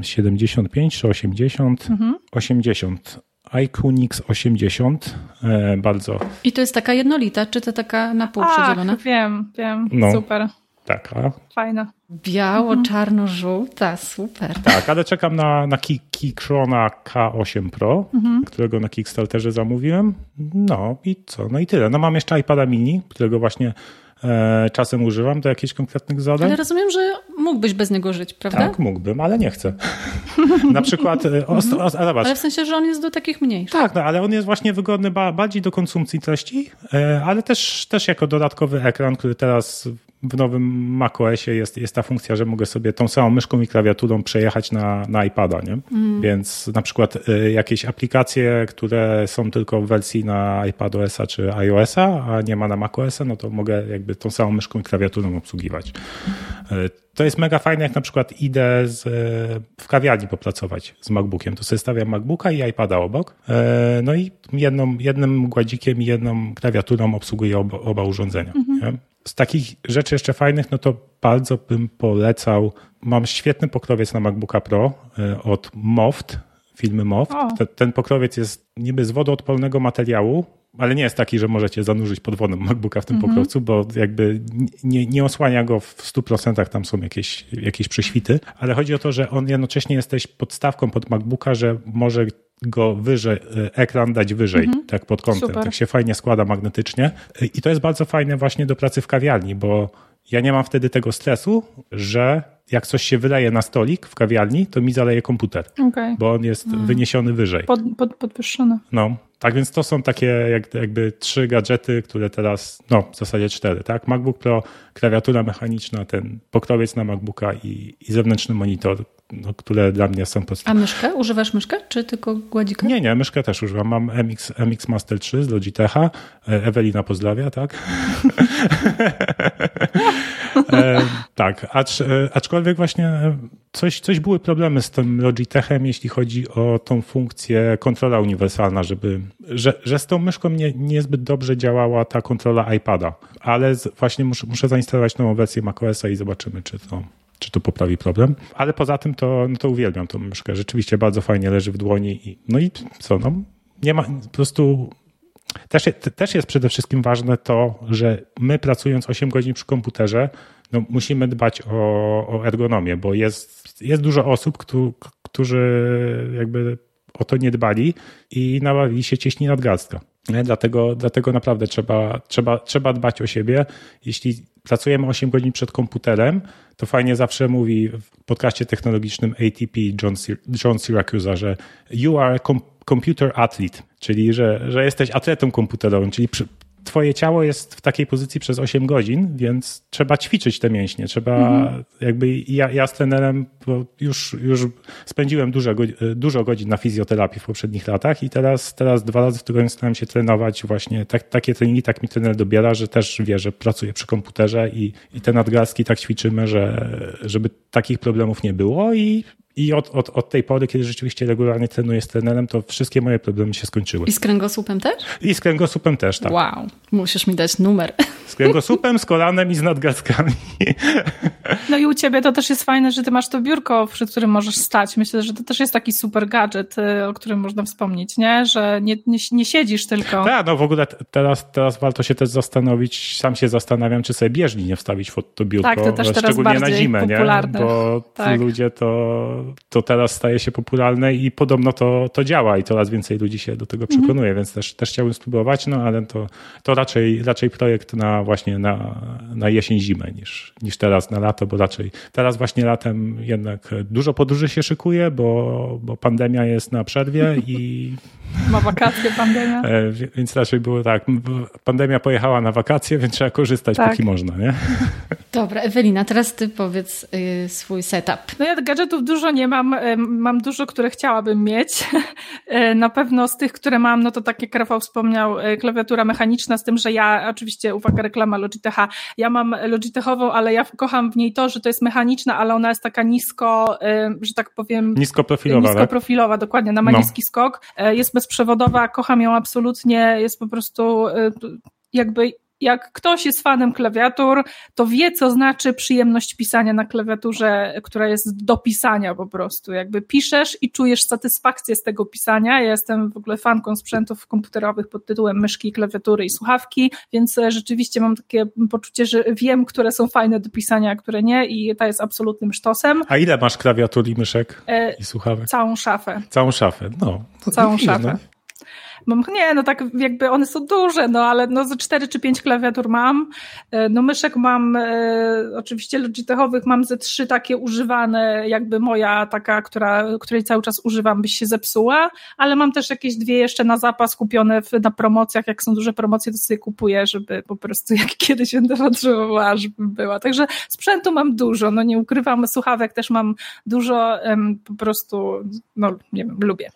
75 mm, czy 80? Mhm. 80 iCunix 80, e, bardzo. I to jest taka jednolita, czy to taka na pół przedzielona? wiem, wiem, no, super. Taka. Fajna. Biało, mhm. czarno, żółta, super. Tak, ale czekam na, na Keychrona K8 Pro, mhm. którego na Kickstarterze zamówiłem. No i co? No i tyle. No mam jeszcze iPada mini, którego właśnie E, czasem używam do jakichś konkretnych zadań. Ale rozumiem, że mógłbyś bez niego żyć, prawda? Tak, mógłbym, ale nie chcę. Na przykład... E, o, o, ale w sensie, że on jest do takich mniejszych. Tak, no, ale on jest właśnie wygodny bardziej do konsumpcji treści, e, ale też, też jako dodatkowy ekran, który teraz w nowym macOSie jest, jest ta funkcja, że mogę sobie tą samą myszką i klawiaturą przejechać na, na iPada, nie? Mm. Więc na przykład y, jakieś aplikacje, które są tylko w wersji na iPadOS-a czy iOS-a, a nie ma na macOS-a, no to mogę jakby tą samą myszką i klawiaturą obsługiwać. Y, to jest mega fajne, jak na przykład idę z, w kawiarni popracować z MacBookiem. To sobie stawiam MacBooka i iPada obok. Y, no i jedną, jednym gładzikiem i jedną klawiaturą obsługuję oba, oba urządzenia. Mm-hmm z takich rzeczy jeszcze fajnych, no to bardzo bym polecał. Mam świetny pokrowiec na MacBooka Pro e, od Moft, firmy Moft. Ten pokrowiec jest niby z wodoodpornego materiału, ale nie jest taki, że możecie zanurzyć pod wodą MacBooka w tym mhm. pokrowcu, bo jakby nie, nie osłania go w 100%, tam są jakieś, jakieś prześwity, ale chodzi o to, że on jednocześnie jesteś podstawką pod MacBooka, że może go wyżej, e, ekran dać wyżej, mhm. tak pod kątem. Super. Tak się fajnie składa magnetycznie. I to jest bardzo fajne właśnie do pracy w kawiarni, bo ja nie mam wtedy tego stresu, że jak coś się wyleje na stolik w kawiarni, to mi zaleje komputer, okay. bo on jest hmm. wyniesiony wyżej. Pod, pod, podwyższony. No, tak więc to są takie jak, jakby trzy gadżety, które teraz, no w zasadzie cztery, tak? MacBook Pro, klawiatura mechaniczna, ten pokrowiec na MacBooka i, i zewnętrzny monitor, no, które dla mnie są podstawowe. A myszkę? Używasz myszkę, czy tylko gładzika? Nie, nie, myszkę też używam. Mam MX, MX Master 3 z Logitecha. E, Ewelina pozdrawia, tak? e, tak, acz, e, aczkolwiek właśnie e, coś, coś były problemy z tym Logitechem, jeśli chodzi o tą funkcję kontrola uniwersalna, żeby, że, że z tą myszką nie, niezbyt dobrze działała ta kontrola iPada, ale z, właśnie muszę, muszę zainstalować nową wersję macOSa i zobaczymy, czy to czy to poprawi problem. Ale poza tym to, no to uwielbiam tą myszkę. Rzeczywiście bardzo fajnie leży w dłoni. I, no i co, no nie ma, po prostu też, też jest przede wszystkim ważne to, że my pracując 8 godzin przy komputerze, no musimy dbać o, o ergonomię, bo jest, jest dużo osób, którzy jakby o to nie dbali i nabawili się cieśni nadgarstka. Dlatego, dlatego naprawdę trzeba, trzeba, trzeba dbać o siebie. Jeśli pracujemy 8 godzin przed komputerem, to fajnie zawsze mówi w podcaście technologicznym ATP John, John Syracuse, że you are a computer athlete, czyli że, że jesteś atletą komputerowym, czyli przy, twoje ciało jest w takiej pozycji przez 8 godzin, więc trzeba ćwiczyć te mięśnie. Trzeba mhm. jakby ja, ja z trenerem już, już spędziłem dużo, dużo godzin na fizjoterapii w poprzednich latach i teraz, teraz dwa razy w tygodniu staram się trenować właśnie tak, takie treningi, tak mi trener dobiera, że też wie, że pracuję przy komputerze i, i te nadgarstki tak ćwiczymy, że, żeby takich problemów nie było i i od, od, od tej pory, kiedy rzeczywiście regularnie trenuję z trenerem, to wszystkie moje problemy się skończyły. I z kręgosłupem też? I z kręgosłupem też, tak. Wow, musisz mi dać numer. Z kręgosłupem, z kolanem i z nadgarstkami. No i u ciebie to też jest fajne, że ty masz to biurko, przy którym możesz stać. Myślę, że to też jest taki super gadżet, y, o którym można wspomnieć, nie? Że nie, nie, nie siedzisz tylko. Tak, no w ogóle teraz, teraz warto się też zastanowić, sam się zastanawiam, czy sobie bieżni nie wstawić w to biurko. Tak, to też teraz Szczególnie na zimę, popularne. nie? Bo tak. ludzie to to teraz staje się popularne i podobno to, to działa i coraz więcej ludzi się do tego przekonuje, mhm. więc też, też chciałbym spróbować, no ale to, to raczej, raczej projekt na właśnie na, na jesień, zimę niż, niż teraz na lato, bo raczej teraz właśnie latem jednak dużo podróży się szykuje, bo, bo pandemia jest na przerwie i ma wakacje pandemia. E, więc raczej było tak, pandemia pojechała na wakacje, więc trzeba korzystać tak. póki można, nie? Dobra, Ewelina, teraz ty powiedz y, swój setup. No ja gadżetów dużo nie mam, y, mam dużo, które chciałabym mieć. Y, na pewno z tych, które mam, no to tak jak Rafał wspomniał, klawiatura mechaniczna, z tym, że ja, oczywiście, uwaga, reklama Logitecha, ja mam Logitechową, ale ja kocham w niej to, że to jest mechaniczna, ale ona jest taka nisko, że tak powiem... Niskoprofilowa, tak? Niskoprofilowa, tak? dokładnie, na ma no. niski skok. Jest bezprzewodowa, kocham ją absolutnie, jest po prostu jakby jak ktoś jest fanem klawiatur, to wie, co znaczy przyjemność pisania na klawiaturze, która jest do pisania po prostu. Jakby piszesz i czujesz satysfakcję z tego pisania. Ja jestem w ogóle fanką sprzętów komputerowych pod tytułem myszki, klawiatury i słuchawki, więc rzeczywiście mam takie poczucie, że wiem, które są fajne do pisania, a które nie i ta jest absolutnym sztosem. A ile masz klawiatur i myszek e, i słuchawek? Całą szafę. Całą szafę, no. Całą szafę. No. Mam, nie, no tak jakby one są duże, no ale no ze cztery czy pięć klawiatur mam. E, no myszek mam, e, oczywiście Logitechowych mam ze trzy takie używane, jakby moja taka, która, której cały czas używam, byś się zepsuła, ale mam też jakieś dwie jeszcze na zapas kupione w, na promocjach, jak są duże promocje, to sobie kupuję, żeby po prostu jak kiedyś będę potrzebowała, żeby była. Także sprzętu mam dużo, no nie ukrywam, słuchawek też mam dużo, po prostu, no nie wiem, lubię.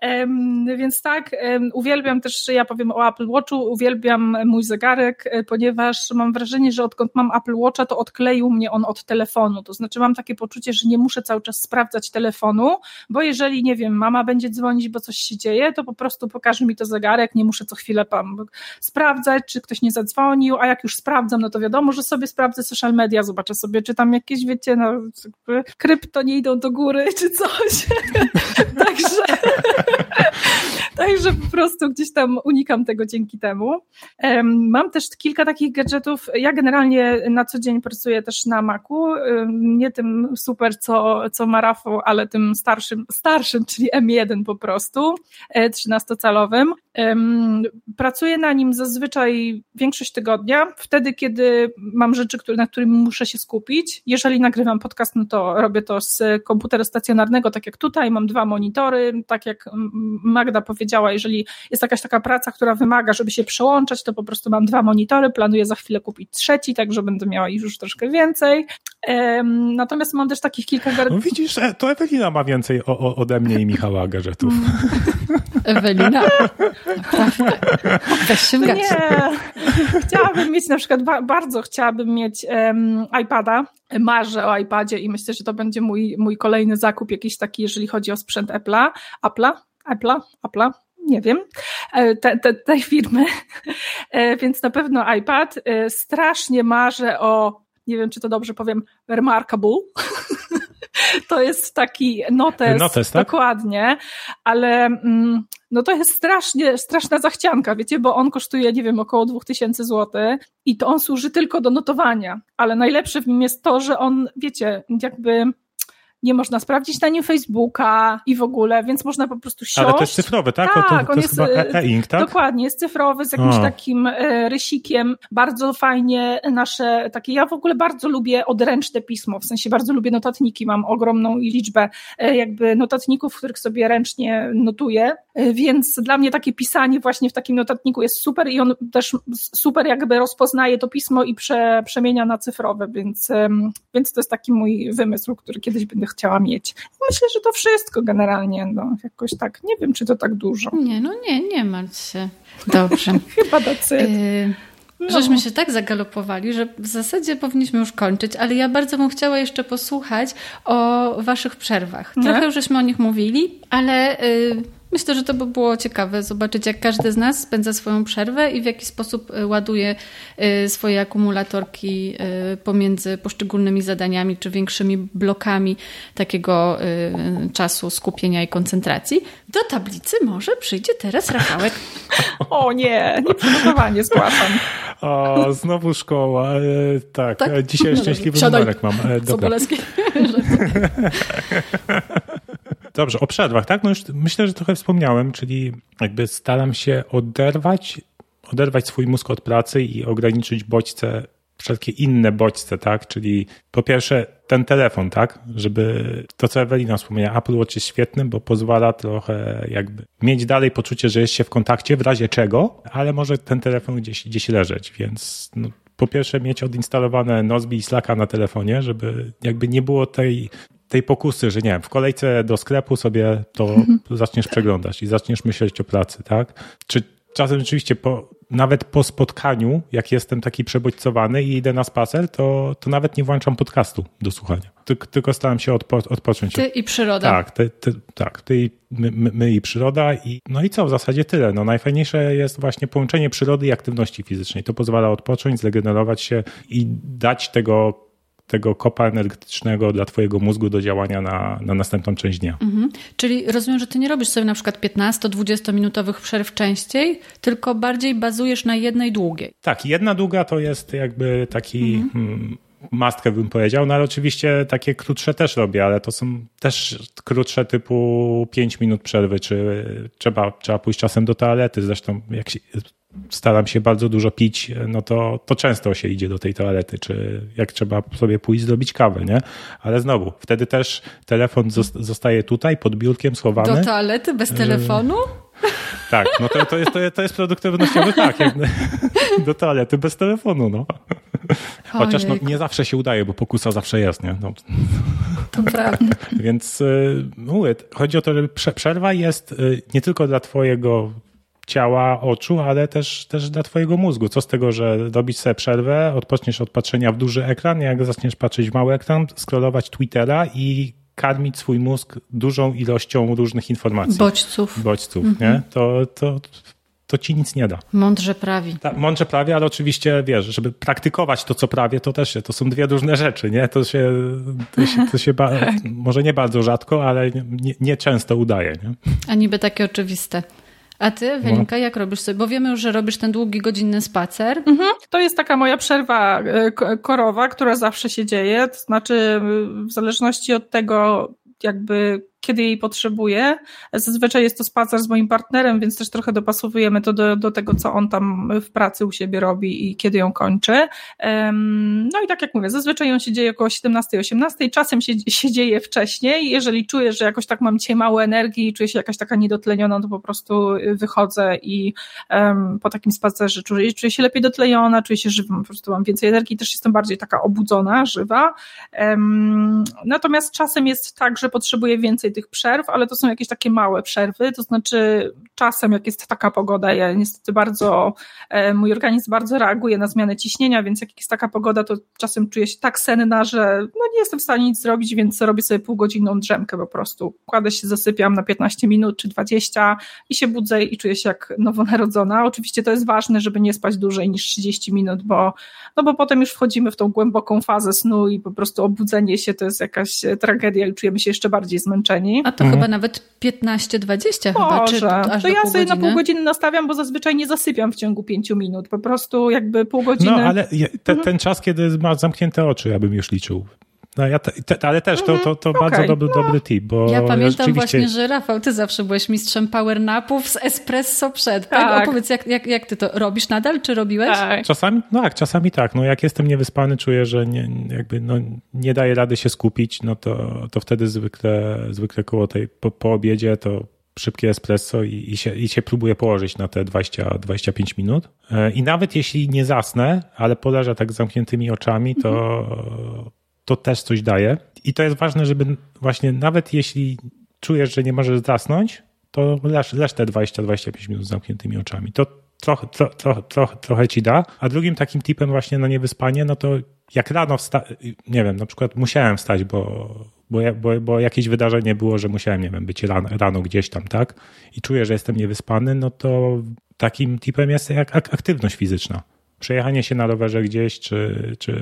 Więc tak, uwielbiam uwielbiam też, ja powiem o Apple Watchu, uwielbiam mój zegarek, e, ponieważ mam wrażenie, że odkąd mam Apple Watcha, to odkleił mnie on od telefonu. To znaczy mam takie poczucie, że nie muszę cały czas sprawdzać telefonu, bo jeżeli, nie wiem, mama będzie dzwonić, bo coś się dzieje, to po prostu pokaże mi to zegarek, nie muszę co chwilę sprawdzać, czy ktoś nie zadzwonił, a jak już sprawdzam, no to wiadomo, że sobie sprawdzę social media, zobaczę sobie, czy tam jakieś, wiecie, no, krypto nie idą do góry, czy coś. Także Także po prostu gdzieś tam unikam tego dzięki temu. Mam też kilka takich gadżetów. Ja generalnie na co dzień pracuję też na Macu. Nie tym super, co, co ma Rafał, ale tym starszym, starszym, czyli M1 po prostu, 13-calowym. E, pracuję na nim zazwyczaj większość tygodnia, wtedy, kiedy mam rzeczy, na których muszę się skupić. Jeżeli nagrywam podcast, no to robię to z komputera stacjonarnego, tak jak tutaj, mam dwa monitory, tak jak Magda powiedziała, powiedziała, jeżeli jest jakaś taka praca, która wymaga, żeby się przełączać, to po prostu mam dwa monitory, planuję za chwilę kupić trzeci, tak że będę miała ich już troszkę więcej. Natomiast mam też takich kilka gadżetów. No widzisz, e, to Ewelina ma więcej o, o, ode mnie i Michała gadżetów. Ewelina, Weź się Nie, chciałabym mieć na przykład, bardzo chciałabym mieć um, iPada, marzę o iPadzie i myślę, że to będzie mój, mój kolejny zakup jakiś taki, jeżeli chodzi o sprzęt Apple'a, Apple'a, Apple'a, Apple'a, nie wiem, e, te, te, tej firmy, e, więc na pewno iPad. E, strasznie marzę o, nie wiem czy to dobrze powiem, Remarkable. To jest taki notes, notes tak? dokładnie, ale mm, no to jest strasznie, straszna zachcianka, wiecie, bo on kosztuje, nie wiem, około 2000 zł i to on służy tylko do notowania, ale najlepsze w nim jest to, że on, wiecie, jakby nie można sprawdzić na nim Facebooka i w ogóle, więc można po prostu siąść. Ale to jest cyfrowy, tak? Tak, to, to, to on jest, e-ink, tak? Dokładnie, jest cyfrowy z jakimś o. takim e, rysikiem. Bardzo fajnie nasze takie, ja w ogóle bardzo lubię odręczne pismo, w sensie bardzo lubię notatniki, mam ogromną liczbę e, jakby notatników, w których sobie ręcznie notuję, e, więc dla mnie takie pisanie właśnie w takim notatniku jest super i on też super jakby rozpoznaje to pismo i prze, przemienia na cyfrowe, więc, więc to jest taki mój wymysł, który kiedyś będę chciała mieć. Myślę, że to wszystko generalnie, no, jakoś tak, nie wiem, czy to tak dużo. Nie, no nie, nie martw się. Dobrze. Chyba tacy. Y no. Żeśmy się tak zagalopowali, że w zasadzie powinniśmy już kończyć, ale ja bardzo bym chciała jeszcze posłuchać o waszych przerwach. Trochę już żeśmy o nich mówili, ale... Y Myślę, że to by było ciekawe zobaczyć, jak każdy z nas spędza swoją przerwę i w jaki sposób y, ładuje y, swoje akumulatorki y, pomiędzy poszczególnymi zadaniami czy większymi blokami takiego czasu skupienia i koncentracji. Do tablicy może przyjdzie teraz Rafałek. O nie, nieprzygotowanie zgłaszam. O, znowu szkoła. E, tak, tak? dzisiaj no szczęśliwy numerek mam. E, dobra. Dobrze, o przerwach, tak? No już myślę, że trochę wspomniałem, czyli jakby staram się oderwać, oderwać swój mózg od pracy i ograniczyć bodźce, wszelkie inne bodźce, tak? Czyli po pierwsze ten telefon, tak? Żeby to, co Ewelina wspomniała, Apple Watch jest świetny, bo pozwala trochę jakby mieć dalej poczucie, że jest się w kontakcie, w razie czego, ale może ten telefon gdzieś, gdzieś leżeć, więc no, po pierwsze mieć odinstalowane Nozbi i Slacka na telefonie, żeby jakby nie było tej tej pokusy, że nie wiem, w kolejce do sklepu sobie to zaczniesz przeglądać i zaczniesz myśleć o pracy, tak? Czy czasem rzeczywiście po, nawet po spotkaniu, jak jestem taki przebodźcowany i idę na spacer, to, to nawet nie włączam podcastu do słuchania. Tylko, tylko staram się odpo, odpocząć. Ty i przyroda. Tak, ty, ty, tak, ty i my, my, my, i przyroda. I, no i co, w zasadzie tyle. No, najfajniejsze jest właśnie połączenie przyrody i aktywności fizycznej. To pozwala odpocząć, zregenerować się i dać tego tego kopa energetycznego dla twojego mózgu do działania na, na następną część dnia. Mhm. Czyli rozumiem, że ty nie robisz sobie na przykład 15-20 minutowych przerw częściej, tylko bardziej bazujesz na jednej długiej. Tak, jedna długa to jest jakby taki mhm. hmm, mastkę bym powiedział, no ale oczywiście takie krótsze też robię, ale to są też krótsze typu 5 minut przerwy, czy trzeba, trzeba pójść czasem do toalety, zresztą jak się, staram się bardzo dużo pić, no to, to często się idzie do tej toalety, czy jak trzeba sobie pójść zrobić kawę, nie? Ale znowu, wtedy też telefon zostaje tutaj pod biurkiem schowany. Do toalety bez telefonu? Tak, no to, to, jest, to, jest, produktywnościowy tak, do toalety bez telefonu, no. Chociaż no, nie zawsze się udaje, bo pokusa zawsze jest, nie? No. To prawda. Więc y, mówię, chodzi o to, że przerwa jest y, nie tylko dla twojego ciała, oczu, ale też, też dla twojego mózgu. Co z tego, że robić sobie przerwę, odpoczniesz od patrzenia w duży ekran, jak zaczniesz patrzeć w mały ekran, scrollować Twittera i karmić swój mózg dużą ilością różnych informacji. Bodźców. Bodźców, mhm. nie? To, to, to ci nic nie da. Mądrze prawi. Tak, mądrze prawie, ale oczywiście wiesz, żeby praktykować to, co prawie, to też to są dwie różne rzeczy, nie? To się, to się, to się ba, może nie bardzo rzadko, ale nie, nie często udaje, nie? A niby takie oczywiste. A ty, Welinka, no. jak robisz sobie? Bo wiemy już, że robisz ten długi, godzinny spacer. Mhm. To jest taka moja przerwa e, korowa, która zawsze się dzieje. To znaczy, w zależności od tego, jakby kiedy jej potrzebuję. Zazwyczaj jest to spacer z moim partnerem, więc też trochę dopasowujemy to do, do tego, co on tam w pracy u siebie robi i kiedy ją kończy. No i tak jak mówię, zazwyczaj on się dzieje około 17-18, czasem się, się dzieje wcześniej. Jeżeli czuję, że jakoś tak mam dzisiaj mało energii, czuję się jakaś taka niedotleniona, to po prostu wychodzę i um, po takim spacerze czuję, czuję się lepiej dotleniona, czuję się żywą, po prostu mam więcej energii, też jestem bardziej taka obudzona, żywa. Um, natomiast czasem jest tak, że potrzebuję więcej tych przerw, ale to są jakieś takie małe przerwy, to znaczy czasem jak jest taka pogoda, ja niestety bardzo, e, mój organizm bardzo reaguje na zmianę ciśnienia, więc jak jest taka pogoda, to czasem czuję się tak senna, że no nie jestem w stanie nic zrobić, więc robię sobie półgodzinną drzemkę po prostu. Kładę się, zasypiam na 15 minut czy 20 i się budzę i czuję się jak nowonarodzona. Oczywiście to jest ważne, żeby nie spać dłużej niż 30 minut, bo, no bo potem już wchodzimy w tą głęboką fazę snu i po prostu obudzenie się to jest jakaś tragedia i czujemy się jeszcze bardziej zmęczeni. A to mhm. chyba nawet 15-20 chyba, czy aż To ja sobie na pół godziny nastawiam, bo zazwyczaj nie zasypiam w ciągu pięciu minut. Po prostu jakby pół godziny. No, ale te, mhm. ten czas, kiedy masz zamknięte oczy, ja bym już liczył. No ja te, te, ale też to, to, to okay. bardzo dobry, no. dobry tip. Bo ja pamiętam rzeczywiście... właśnie, że Rafał, ty zawsze byłeś mistrzem power napów z espresso przed. Tak. tak. Opowiedz, jak, jak, jak ty to robisz nadal, czy robiłeś? Tak. Czasami, no tak, czasami tak. No jak jestem niewyspany, czuję, że nie, jakby no, nie daję rady się skupić, no to, to wtedy zwykle, zwykle koło tej, po, po obiedzie to szybkie espresso i, i, się, i się próbuję położyć na te 20-25 minut. E, I nawet jeśli nie zasnę, ale poleżę tak z zamkniętymi oczami, to, mhm to też coś daje. I to jest ważne, żeby właśnie nawet jeśli czujesz, że nie możesz zasnąć, to leż, leż te 20-25 minut z zamkniętymi oczami. To trochę, tro, tro, tro, trochę ci da. A drugim takim tipem właśnie na niewyspanie, no to jak rano wsta nie wiem, na przykład musiałem wstać, bo, bo, bo, bo jakieś wydarzenie było, że musiałem, nie wiem, być rano, rano gdzieś tam, tak? I czuję, że jestem niewyspany, no to takim tipem jest jak aktywność fizyczna przejechanie się na rowerze gdzieś, czy, czy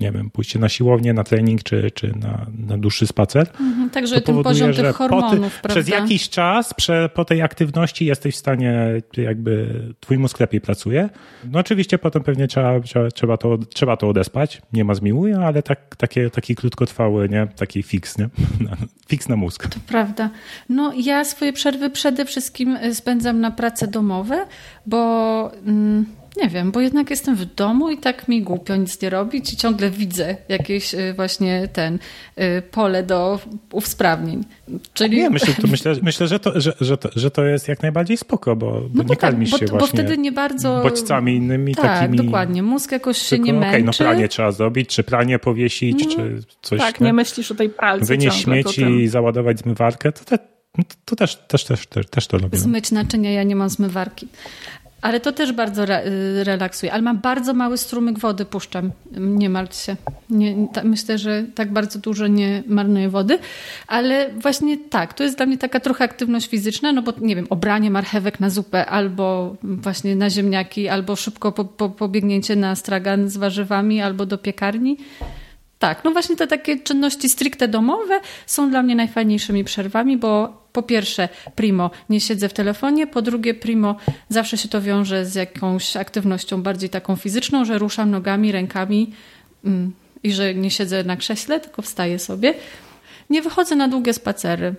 nie wiem, pójście na siłownię, na trening, czy, czy na, na dłuższy spacer. Mhm, także ten powoduje, poziom tych hormonów, ty, Przez jakiś czas prze, po tej aktywności jesteś w stanie, jakby twój mózg lepiej pracuje. No oczywiście potem pewnie trzeba, trzeba, trzeba, to, trzeba to odespać, nie ma zmiłuj, ale tak, takie, taki krótkotrwały, nie? Taki fix, nie? Fix na mózg. To prawda. No ja swoje przerwy przede wszystkim spędzam na prace domowe, bo... Mm, nie wiem, bo jednak jestem w domu i tak mi głupio nic nie robić i ciągle widzę jakieś y, właśnie ten y, pole do usprawnień. Czyli... Nie, myślę, to myślę, myślę że, to, że, że, to, że to jest jak najbardziej spoko, bo, bo no nie tak, karmisz bo, się bo właśnie wtedy nie bardzo... bodźcami innymi tak, takimi. dokładnie. Mózg jakoś się nie męczy. Okay, no pranie trzeba zrobić, czy pranie powiesić, no, czy coś. Tak, nie, nie myślisz o tej pralce Wynieść śmieci i załadować zmywarkę, to, te, no to, to też, też, też, też, też to robię. Zmyć naczynia, ja nie mam zmywarki. Ale to też bardzo re y, relaksuje. Ale mam bardzo mały strumyk wody, puszczam. Nie martw się. Nie, myślę, że tak bardzo dużo nie marnuję wody. Ale właśnie tak, to jest dla mnie taka trochę aktywność fizyczna, no bo nie wiem, obranie marchewek na zupę, albo właśnie na ziemniaki, albo szybko po, po, pobiegnięcie na stragan z warzywami, albo do piekarni. Tak, no właśnie te takie czynności stricte domowe są dla mnie najfajniejszymi przerwami, bo po pierwsze, primo, nie siedzę w telefonie, po drugie, primo, zawsze się to wiąże z jakąś aktywnością bardziej taką fizyczną, że ruszam nogami, rękami mm, i że nie siedzę na krześle, tylko wstaję sobie. Nie wychodzę na długie spacery.